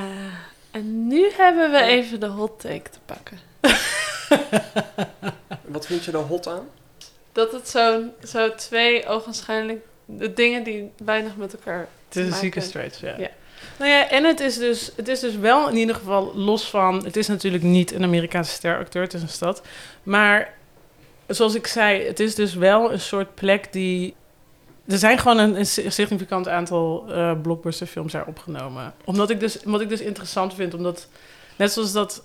En nu hebben we even de hot take te pakken. [laughs] [laughs] Wat vind je er hot aan? Dat het zo'n zo twee ogenschijnlijk de dingen die weinig met elkaar Het is een zieke stretch, ja. Ja. Nou ja, en het is, dus, het is dus wel in ieder geval los van... Het is natuurlijk niet een Amerikaanse steracteur, het is een stad. Maar zoals ik zei, het is dus wel een soort plek die... Er zijn gewoon een, een significant aantal eh blockbusterfilms daar opgenomen. Omdat ik dus, wat ik dus interessant vind, omdat... Net zoals dat,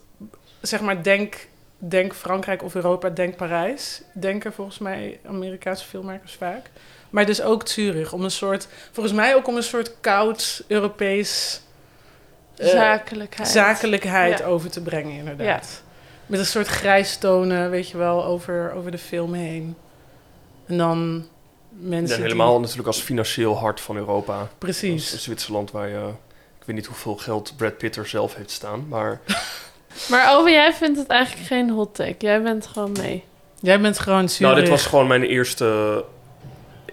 zeg maar, denk, denk Frankrijk of Europa, denk Parijs. Denken volgens mij Amerikaanse filmmakers vaak. Maar dus ook Zurich, om een soort... Volgens mij ook om een soort koud Europees... eh, Zakelijkheid. zakelijkheid Ja. over te brengen, inderdaad. Met een soort grijstonen, weet je wel, over, over de film heen. En dan mensen die- helemaal natuurlijk als financieel hart van Europa. Precies. Zwitserland waar je... Ik weet niet hoeveel geld Brad Pitt er zelf heeft staan, maar... [laughs] Maar Ove, jij vindt het eigenlijk geen hot take. Jij bent gewoon mee. Jij bent gewoon Zurich. Nou, dit was gewoon mijn eerste...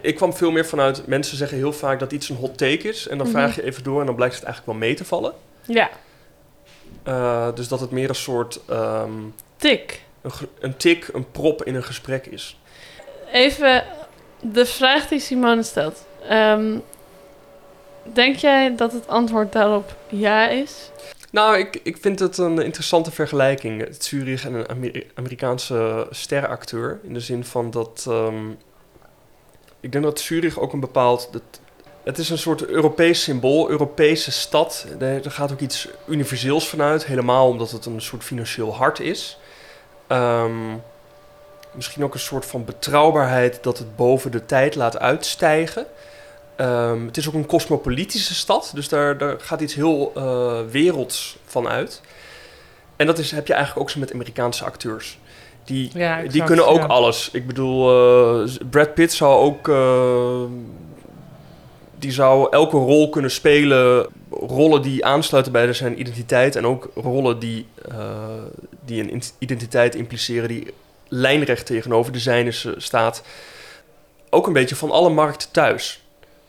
Ik kwam veel meer vanuit... Mensen zeggen heel vaak dat iets een hot take is. En dan Mhm. vraag je even door en dan blijkt het eigenlijk wel mee te vallen. Ja, Eh, dus dat het meer een soort... ehm, tik. een tik, een prop in een gesprek is. Even de vraag die Simone stelt. Ehm, denk jij dat het antwoord daarop ja is? Nou, ik, ik vind het een interessante vergelijking. Zurich en een Ameri- Amerikaanse sterrenacteur. In de zin van dat... ehm, ik denk dat Zurich ook een bepaald... Dat, het is een soort Europees symbool, Europese stad. Er gaat ook iets universeels vanuit. Helemaal omdat het een soort financieel hart is. Ehm, misschien ook een soort van betrouwbaarheid dat het boven de tijd laat uitstijgen. Ehm, het is ook een cosmopolitische stad, dus daar, daar gaat iets heel eh, werelds van uit. En dat is, heb je eigenlijk ook zo met Amerikaanse acteurs. Die, Ja, die kunnen ook ja. alles. Ik bedoel, eh, Brad Pitt zou ook... eh, die zou elke rol kunnen spelen. Rollen die aansluiten bij zijn identiteit. En ook rollen die, die een identiteit impliceren... die lijnrecht tegenover de zijne staat. Ook een beetje van alle markten thuis.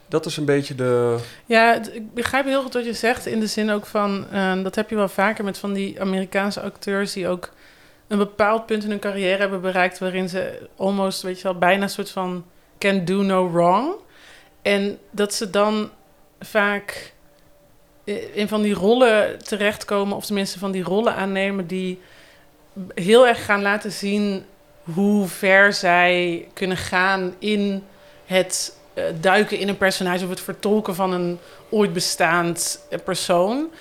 Dat is een beetje de... Ja, ik begrijp heel goed wat je zegt. In de zin ook van, eh, dat heb je wel vaker met van die Amerikaanse acteurs die ook een bepaald punt in hun carrière hebben bereikt waarin ze almost, weet je wel, bijna een soort van can do no wrong. En dat ze dan vaak in van die rollen terechtkomen, of tenminste van die rollen aannemen die heel erg gaan laten zien hoe ver zij kunnen gaan in het eh, duiken in een personage of het vertolken van een ooit bestaand eh, persoon.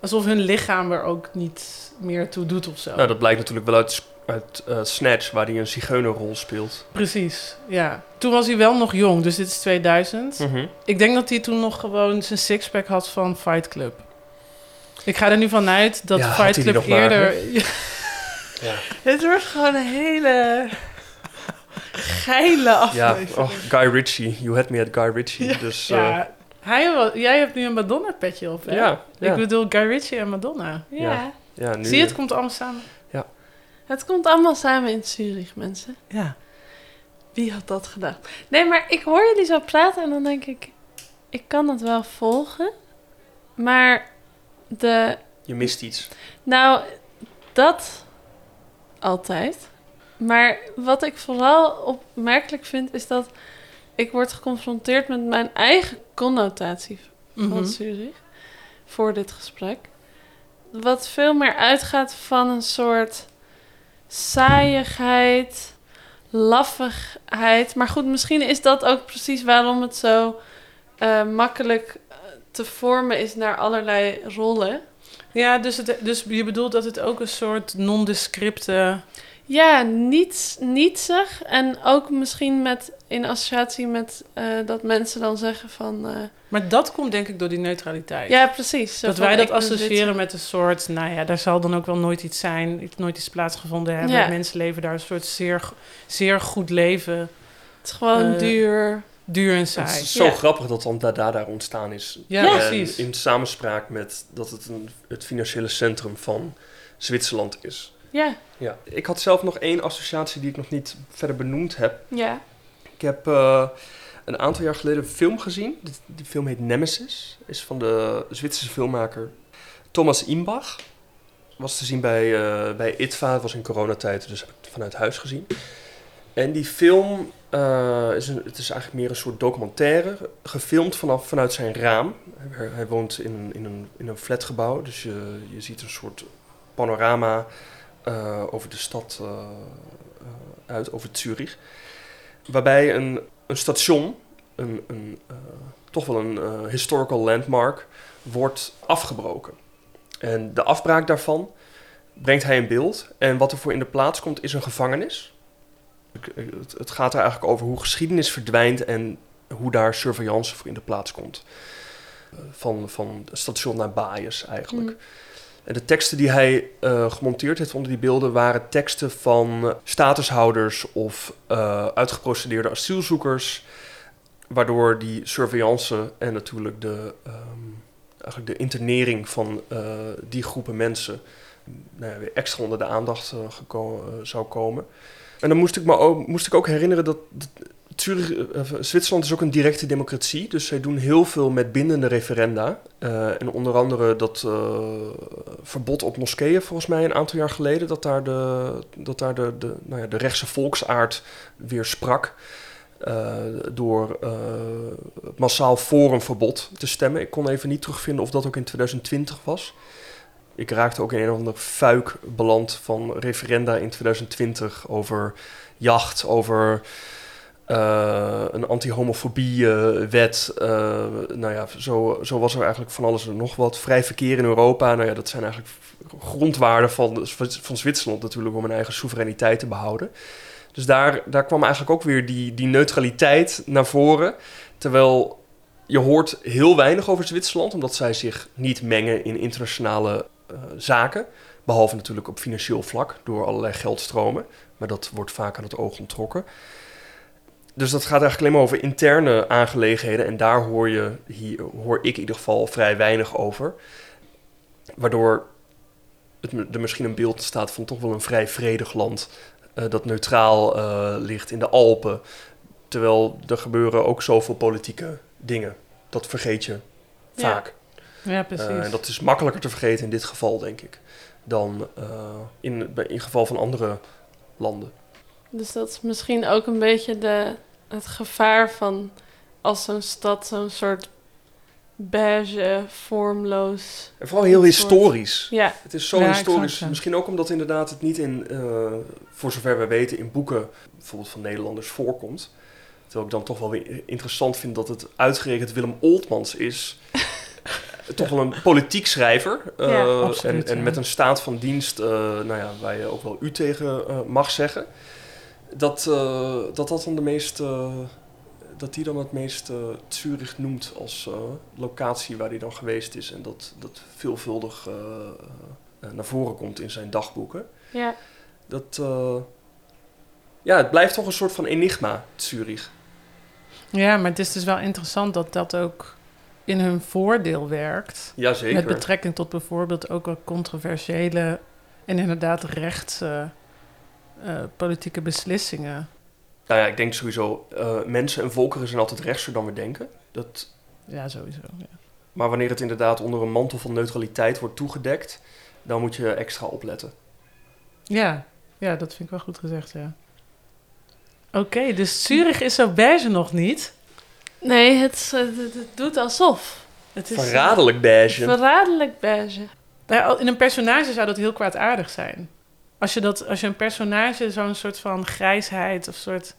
Alsof hun lichaam er ook niet meer toe doet of zo. Nou, dat blijkt natuurlijk wel uit, uit eh, Snatch... waar hij een zigeunerrol speelt. Precies, ja. Toen was hij wel nog jong, dus dit is 2000. Mhm. Ik denk dat hij toen nog gewoon zijn sixpack had van Fight Club. Ik ga er nu vanuit dat Ja, Fight Club maar, eerder... Ja. [laughs] Het wordt gewoon een hele geile Ja, aflevering. oh, Guy Ritchie. You had me at Guy Ritchie. Ja, dus, eh, Ja, hij, wa- jij hebt nu een Madonna-petje op, hè? ja, ja, Ik bedoel Guy Ritchie en Madonna. Ja. ja, nu, Zie je, het komt allemaal samen. Het komt allemaal samen in Zurich, mensen. Ja. Wie had dat gedacht? Nee, maar ik hoor jullie zo praten en dan denk ik... Ik kan het wel volgen. Maar de... Je mist iets. Nou, dat altijd. Maar wat ik vooral opmerkelijk vind... is dat ik word geconfronteerd met mijn eigen connotatie van Mhm. Zurich. Voor dit gesprek. Wat veel meer uitgaat van een soort saaiigheid, laffigheid. Maar goed, misschien is dat ook precies waarom het zo eh, makkelijk eh, te vormen is naar allerlei rollen. Ja, dus, het, dus je bedoelt dat het ook een soort nondescripte... Ja, niets, nietsig. En ook misschien met, in associatie met eh, dat mensen dan zeggen van... eh, Maar dat komt denk ik door die neutraliteit. ja, precies. Dat wij dat associëren met een soort... Nou ja, daar zal dan ook wel nooit iets zijn. Nooit iets plaatsgevonden hebben. Ja. Mensen leven daar een soort zeer, zeer goed leven. Het is gewoon eh, duur. Duur en Het saai. is zo Ja. grappig dat dan Dada daar ontstaan is. Ja, Ja. En precies. in samenspraak met dat het een, het financiële centrum van Zwitserland is. Ja, Ja. Ik had zelf nog één associatie die ik nog niet verder benoemd heb. ja. Ik heb eh, een aantal jaar geleden een film gezien. Die, die film heet Nemesis. Is van de Zwitserse filmmaker Thomas Imbach. Was te zien bij, eh, bij ITVA. Het was in coronatijd, dus heb ik het vanuit huis gezien. En die film eh, is, een, het is eigenlijk meer een soort documentaire. Gefilmd vanaf, vanuit zijn raam. Hij, hij woont in, een- in, een, in een flatgebouw. Dus je, je ziet een soort panorama eh, over de stad eh, eh, uit, over Zurich. Waarbij een, een station, een, een, toch wel een historical landmark, wordt afgebroken. En de afbraak daarvan brengt hij in beeld. En wat er voor in de plaats komt is een gevangenis. Het, gaat er eigenlijk over hoe geschiedenis verdwijnt en hoe daar surveillance voor in de plaats komt. Van, van station naar Baaiers eigenlijk. Mm. En de teksten die hij eh, gemonteerd heeft onder die beelden waren teksten van eh, statushouders of eh, uitgeprocedeerde asielzoekers. Waardoor die surveillance en natuurlijk de, ehm, eigenlijk de internering van die groepen mensen nou weer extra onder de aandacht zou komen. En dan moest ik me ook, moest ik ook herinneren dat, dat Zurich, eh, Zwitserland is ook een directe democratie, dus zij doen heel veel met bindende referenda. Eh, en onder andere dat eh, verbod op moskeeën, volgens mij een aantal jaar geleden, dat daar de, dat daar de, de, nou ja, de rechtse volksaard weer sprak. eh, door eh, massaal voor een verbod te stemmen. Ik kon even niet terugvinden of dat ook in 2020 was. Ik raakte ook in een of andere fuik beland van referenda in 2020 over jacht, over eh, een anti-homofobie-wet. eh, nou ja, zo, zo was er eigenlijk van alles en nog wat. Vrij verkeer in Europa. Nou ja, dat zijn eigenlijk grondwaarden van, van Zwitserland natuurlijk om hun eigen soevereiniteit te behouden. Dus daar, daar kwam eigenlijk ook weer die, die neutraliteit naar voren. Terwijl je hoort heel weinig over Zwitserland, omdat zij zich niet mengen in internationale eh, zaken. Behalve natuurlijk op financieel vlak, door allerlei geldstromen. Maar dat wordt vaak aan het oog onttrokken. Dus dat gaat eigenlijk alleen maar over interne aangelegenheden. En daar hoor, je, hier, hoor ik in ieder geval vrij weinig over. Waardoor het, er misschien een beeld staat van toch wel een vrij vredig land. eh, dat neutraal eh, ligt in de Alpen. Terwijl er gebeuren ook zoveel politieke dingen. Dat vergeet je vaak. Ja, precies. Eh, en dat is makkelijker te vergeten in dit geval, denk ik. Dan in, in geval van andere landen. Dus dat is misschien ook een beetje de, het gevaar van als zo'n stad zo'n soort beige, vormloos. En vooral heel historisch. Ja, Het is zo Ja, historisch. Misschien ook omdat inderdaad het niet in, eh, voor zover wij weten, in boeken bijvoorbeeld van Nederlanders voorkomt. Terwijl ik dan toch wel weer interessant vind dat het uitgerekend Willem Oltmans is. [laughs] toch wel een politiek schrijver. eh, Ja, absoluut, en, en met een staat van dienst, eh, nou ja, waar je ook wel u tegen mag zeggen. Dat, eh, dat dat dan de meest. eh, dat die dan het meest eh Zurich noemt als locatie waar hij dan geweest is. En dat dat veelvuldig naar voren komt in zijn dagboeken. ja. Dat, eh, ja, het blijft toch een soort van enigma, Zurich. Ja, maar het is dus wel interessant dat dat ook in hun voordeel werkt. Jazeker. Met betrekking tot bijvoorbeeld ook wel controversiële en inderdaad rechtse eh, politieke beslissingen. Nou ja, ik denk sowieso, eh, mensen en volkeren zijn altijd rechtser dan we denken. Dat, Ja, sowieso. Ja. maar wanneer het inderdaad onder een mantel van neutraliteit wordt toegedekt, dan moet je extra opletten. Ja, ja, dat vind ik wel goed gezegd, ja. Oké, dus Zurich is zo beige nog niet. Nee, het, het- het doet alsof. Het is, Verraderlijk beige. Verraderlijk beige. Nou, in een personage zou dat heel kwaadaardig zijn. Als je, dat, als je een personage zo'n soort van grijsheid of soort...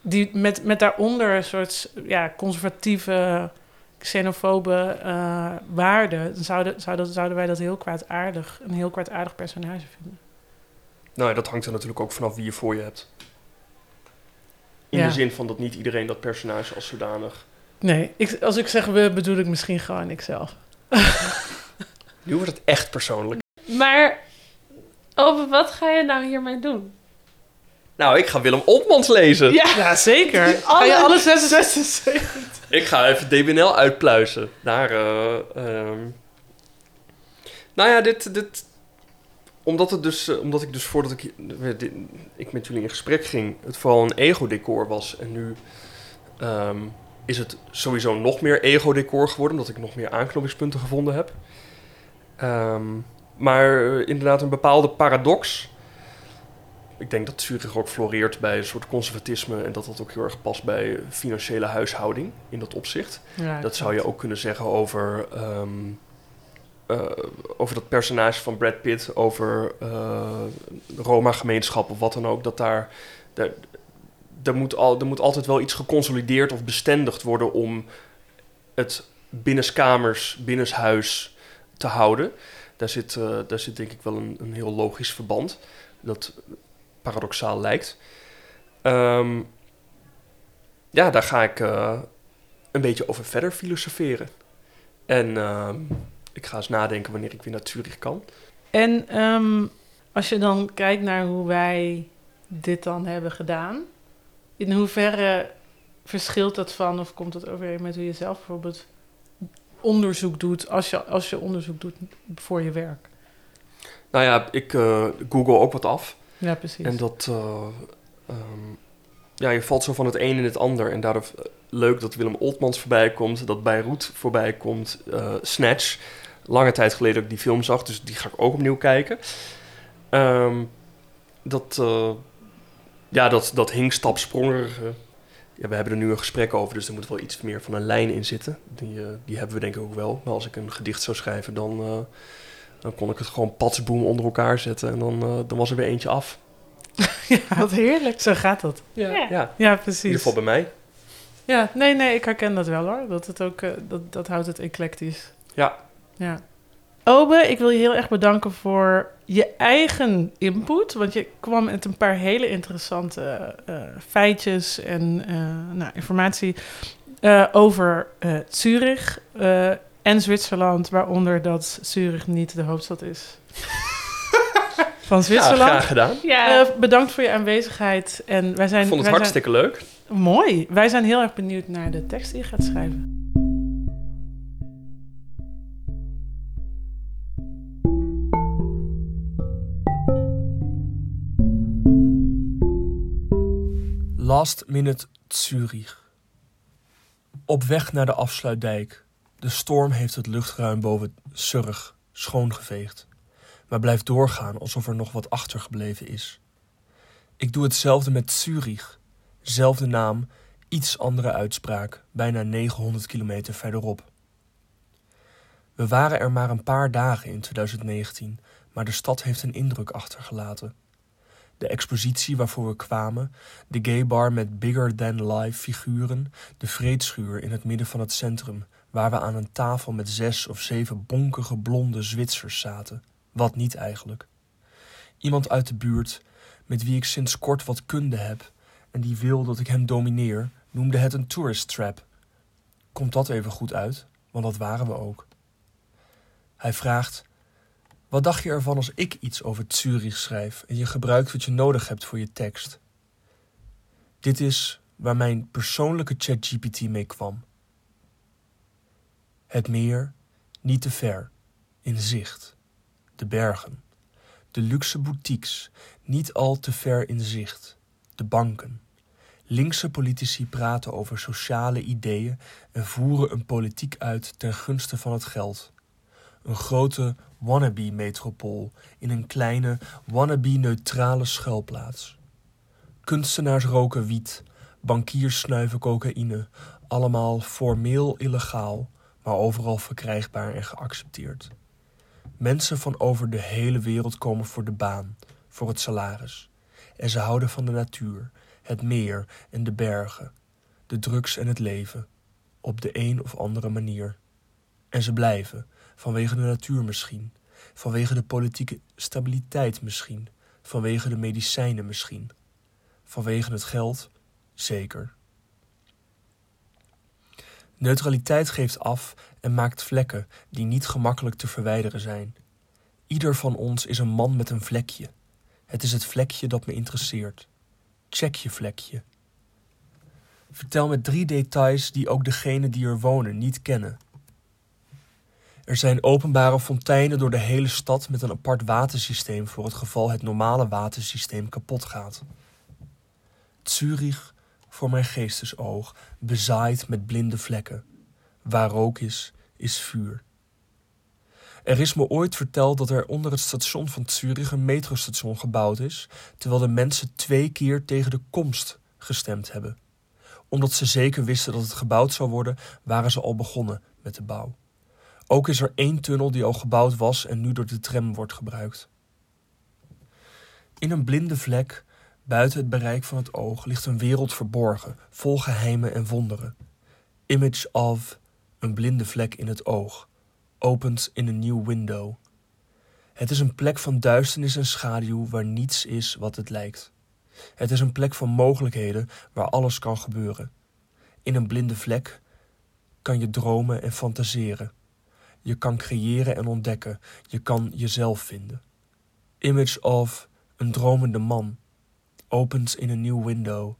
Die met, met daaronder een soort ja, conservatieve, xenofobe eh, waarden... Dan zouden, zouden, zouden wij dat heel kwaadaardig, een heel kwaadaardig personage vinden. Nou ja, dat hangt er natuurlijk ook vanaf wie je voor je hebt. In Ja. de zin van dat niet iedereen dat personage als zodanig... Nee, ik, als ik zeg we, bedoel ik misschien gewoon ikzelf. Nu wordt het echt persoonlijk. Maar over wat ga je nou hiermee doen? Nou, ik ga Willem Oltmans lezen. Ja, zeker. Ga je alle 66? Ik ga even DBNL uitpluizen. Daar, eh, ehm. Nou ja, dit, dit... Omdat, het dus, omdat ik dus voordat ik, dit- ik met jullie in gesprek ging... het vooral een ego-decor was. En nu ehm, is het sowieso nog meer ego-decor geworden... omdat ik nog meer aanknopingspunten gevonden heb. Ehm, maar eh, inderdaad een bepaalde paradox... Ik denk dat Zurich ook floreert bij een soort conservatisme... en dat dat ook heel erg past bij financiële huishouding in dat opzicht. Ja, Dat zou je ook kunnen zeggen over, ehm, eh, over dat personage van Brad Pitt, over eh, Roma-gemeenschap of wat dan ook. Dat daar, daar, daar moet al, er moet altijd wel iets geconsolideerd of bestendigd worden om het binnenskamers, binnenshuis te houden. Daar zit, eh, daar zit denk ik wel een, een heel logisch verband dat paradoxaal lijkt. Ehm, ja, daar ga ik eh, een beetje over verder filosoferen. En ehm, ik ga eens nadenken wanneer ik weer Zurich kan. En ehm, als je dan kijkt naar hoe wij dit dan hebben gedaan, in hoeverre verschilt dat van of komt dat overeen met hoe je zelf bijvoorbeeld onderzoek doet als je, als je onderzoek doet voor je werk? Nou ja, ik eh, google ook wat af. Ja, precies. En dat... eh, ehm, ja, je valt zo van het een in het ander. En daardoor eh, leuk dat Willem Oltmans voorbij komt. Dat Beirut voorbij komt. Snatch. Lange tijd geleden dat ik die film zag. Dus die ga ik ook opnieuw kijken. Ehm, dat... ja, dat, dat hinkstapsprongige... Ja, we hebben er nu een gesprek over, dus er moet wel iets meer van een lijn in zitten. Die, eh, die hebben we denk ik ook wel. Maar als ik een gedicht zou schrijven, dan, eh, dan kon ik het gewoon patsboom onder elkaar zetten. En dan, eh, dan was er weer eentje af. [laughs] ja, Wat heerlijk. zo gaat dat. Ja, Ja. Ja, ja in precies. ieder geval bij mij. Ja, nee, nee, ik herken dat wel hoor. Dat, het ook, dat, dat houdt het eclectisch. Ja. Ja. Obe, ik wil je heel erg bedanken voor je eigen input. Want je kwam met een paar hele interessante eh, feitjes en eh, nou, informatie eh, over eh, Zurich eh, en Zwitserland. Waaronder dat Zurich niet de hoofdstad is [laughs] van Ja, Zwitserland. graag gedaan. Ja, bedankt voor je aanwezigheid. En wij zijn, Ik vond het wij hartstikke leuk. mooi. Wij zijn heel erg benieuwd naar de tekst die je gaat schrijven. Last Minute Zurich. Op weg naar de afsluitdijk. De storm heeft het luchtruim boven Surg schoongeveegd, maar blijft doorgaan alsof er nog wat achtergebleven is. Ik doe hetzelfde met Zurich. Zelfde naam, iets andere uitspraak, bijna 900 kilometer verderop. We waren er maar een paar dagen in 2019, maar de stad heeft een indruk achtergelaten. De expositie waarvoor we kwamen, de gay bar met bigger than life figuren, de vreedschuur in het midden van het centrum, waar we aan een tafel met zes of zeven bonkige blonde Zwitsers zaten. Wat niet eigenlijk. Iemand uit de buurt, met wie ik sinds kort wat kunde heb en die wil dat ik hem domineer, noemde het een tourist trap. Komt dat even goed uit, want dat waren we ook. Hij vraagt: wat dacht je ervan als ik iets over Zurich schrijf en je gebruikt wat je nodig hebt voor je tekst? Dit is waar mijn persoonlijke ChatGPT mee kwam. Het meer, niet te ver, in zicht. De bergen. De luxe boutiques, niet al te ver in zicht. De banken. Linkse politici praten over sociale ideeën en voeren een politiek uit ten gunste van het geld. Een grote wannabe-metropool in een kleine wannabe-neutrale schuilplaats. Kunstenaars roken wiet, bankiers snuiven cocaïne, allemaal formeel illegaal, maar overal verkrijgbaar en geaccepteerd. Mensen van over de hele wereld komen voor de baan, voor het salaris. En ze houden van de natuur, het meer en de bergen, de drugs en het leven, op de een of andere manier. En ze blijven, vanwege de natuur misschien, vanwege de politieke stabiliteit misschien, vanwege de medicijnen misschien, vanwege het geld zeker. Neutraliteit geeft af en maakt vlekken die niet gemakkelijk te verwijderen zijn. Ieder van ons is een man met een vlekje. Het is het vlekje dat me interesseert. Check je vlekje. Vertel me drie details die ook degenen die er wonen niet kennen. Er zijn openbare fonteinen door de hele stad met een apart watersysteem voor het geval het normale watersysteem kapot gaat. Zurich voor mijn geestesoog, bezaaid met blinde vlekken. Waar rook is, is vuur. Er is me ooit verteld dat er onder het station van Zurich een metrostation gebouwd is, terwijl de mensen twee keer tegen de komst gestemd hebben. Omdat ze zeker wisten dat het gebouwd zou worden, waren ze al begonnen met de bouw. Ook is er één tunnel die al gebouwd was en nu door de tram wordt gebruikt. In een blinde vlek Buiten het bereik van het oog ligt een wereld verborgen, vol geheimen en wonderen. Image of een blinde vlek in het oog, opent in een nieuw window. Het is een plek van duisternis en schaduw waar niets is wat het lijkt. Het is een plek van mogelijkheden waar alles kan gebeuren. In een blinde vlek kan je dromen en fantaseren. Je kan creëren en ontdekken. Je kan jezelf vinden. Image of een dromende man opent in een nieuw window.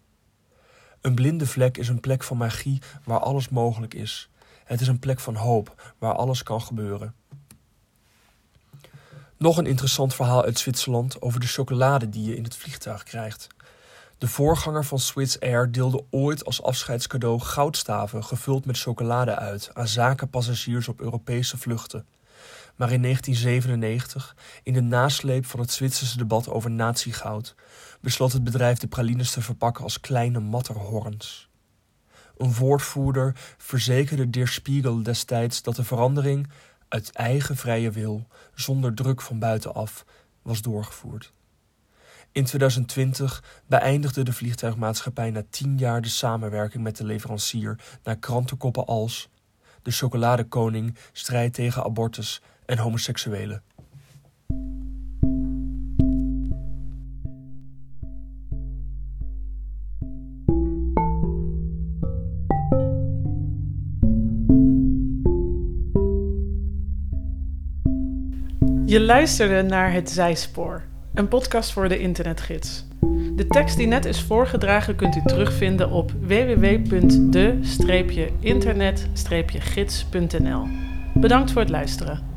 Een blinde vlek is een plek van magie waar alles mogelijk is. Het is een plek van hoop waar alles kan gebeuren. Nog een interessant verhaal uit Zwitserland over de chocolade die je in het vliegtuig krijgt. De voorganger van Swiss Air deelde ooit als afscheidscadeau goudstaven gevuld met chocolade uit aan zakenpassagiers op Europese vluchten. Maar in 1997, in de nasleep van het Zwitserse debat over natiegoud, besloot het bedrijf de pralines te verpakken als kleine matterhorns. Een woordvoerder verzekerde Der Spiegel destijds dat de verandering uit eigen vrije wil, zonder druk van buitenaf, was doorgevoerd. In 2020 beëindigde de vliegtuigmaatschappij na tien jaar de samenwerking met de leverancier naar krantenkoppen als de chocoladekoning strijdt tegen abortus en homoseksuelen. Je luisterde naar Het Zijspoor, een podcast voor de internetgids. De tekst die net is voorgedragen kunt u terugvinden op www.de-internet-gids.nl. Bedankt voor het luisteren.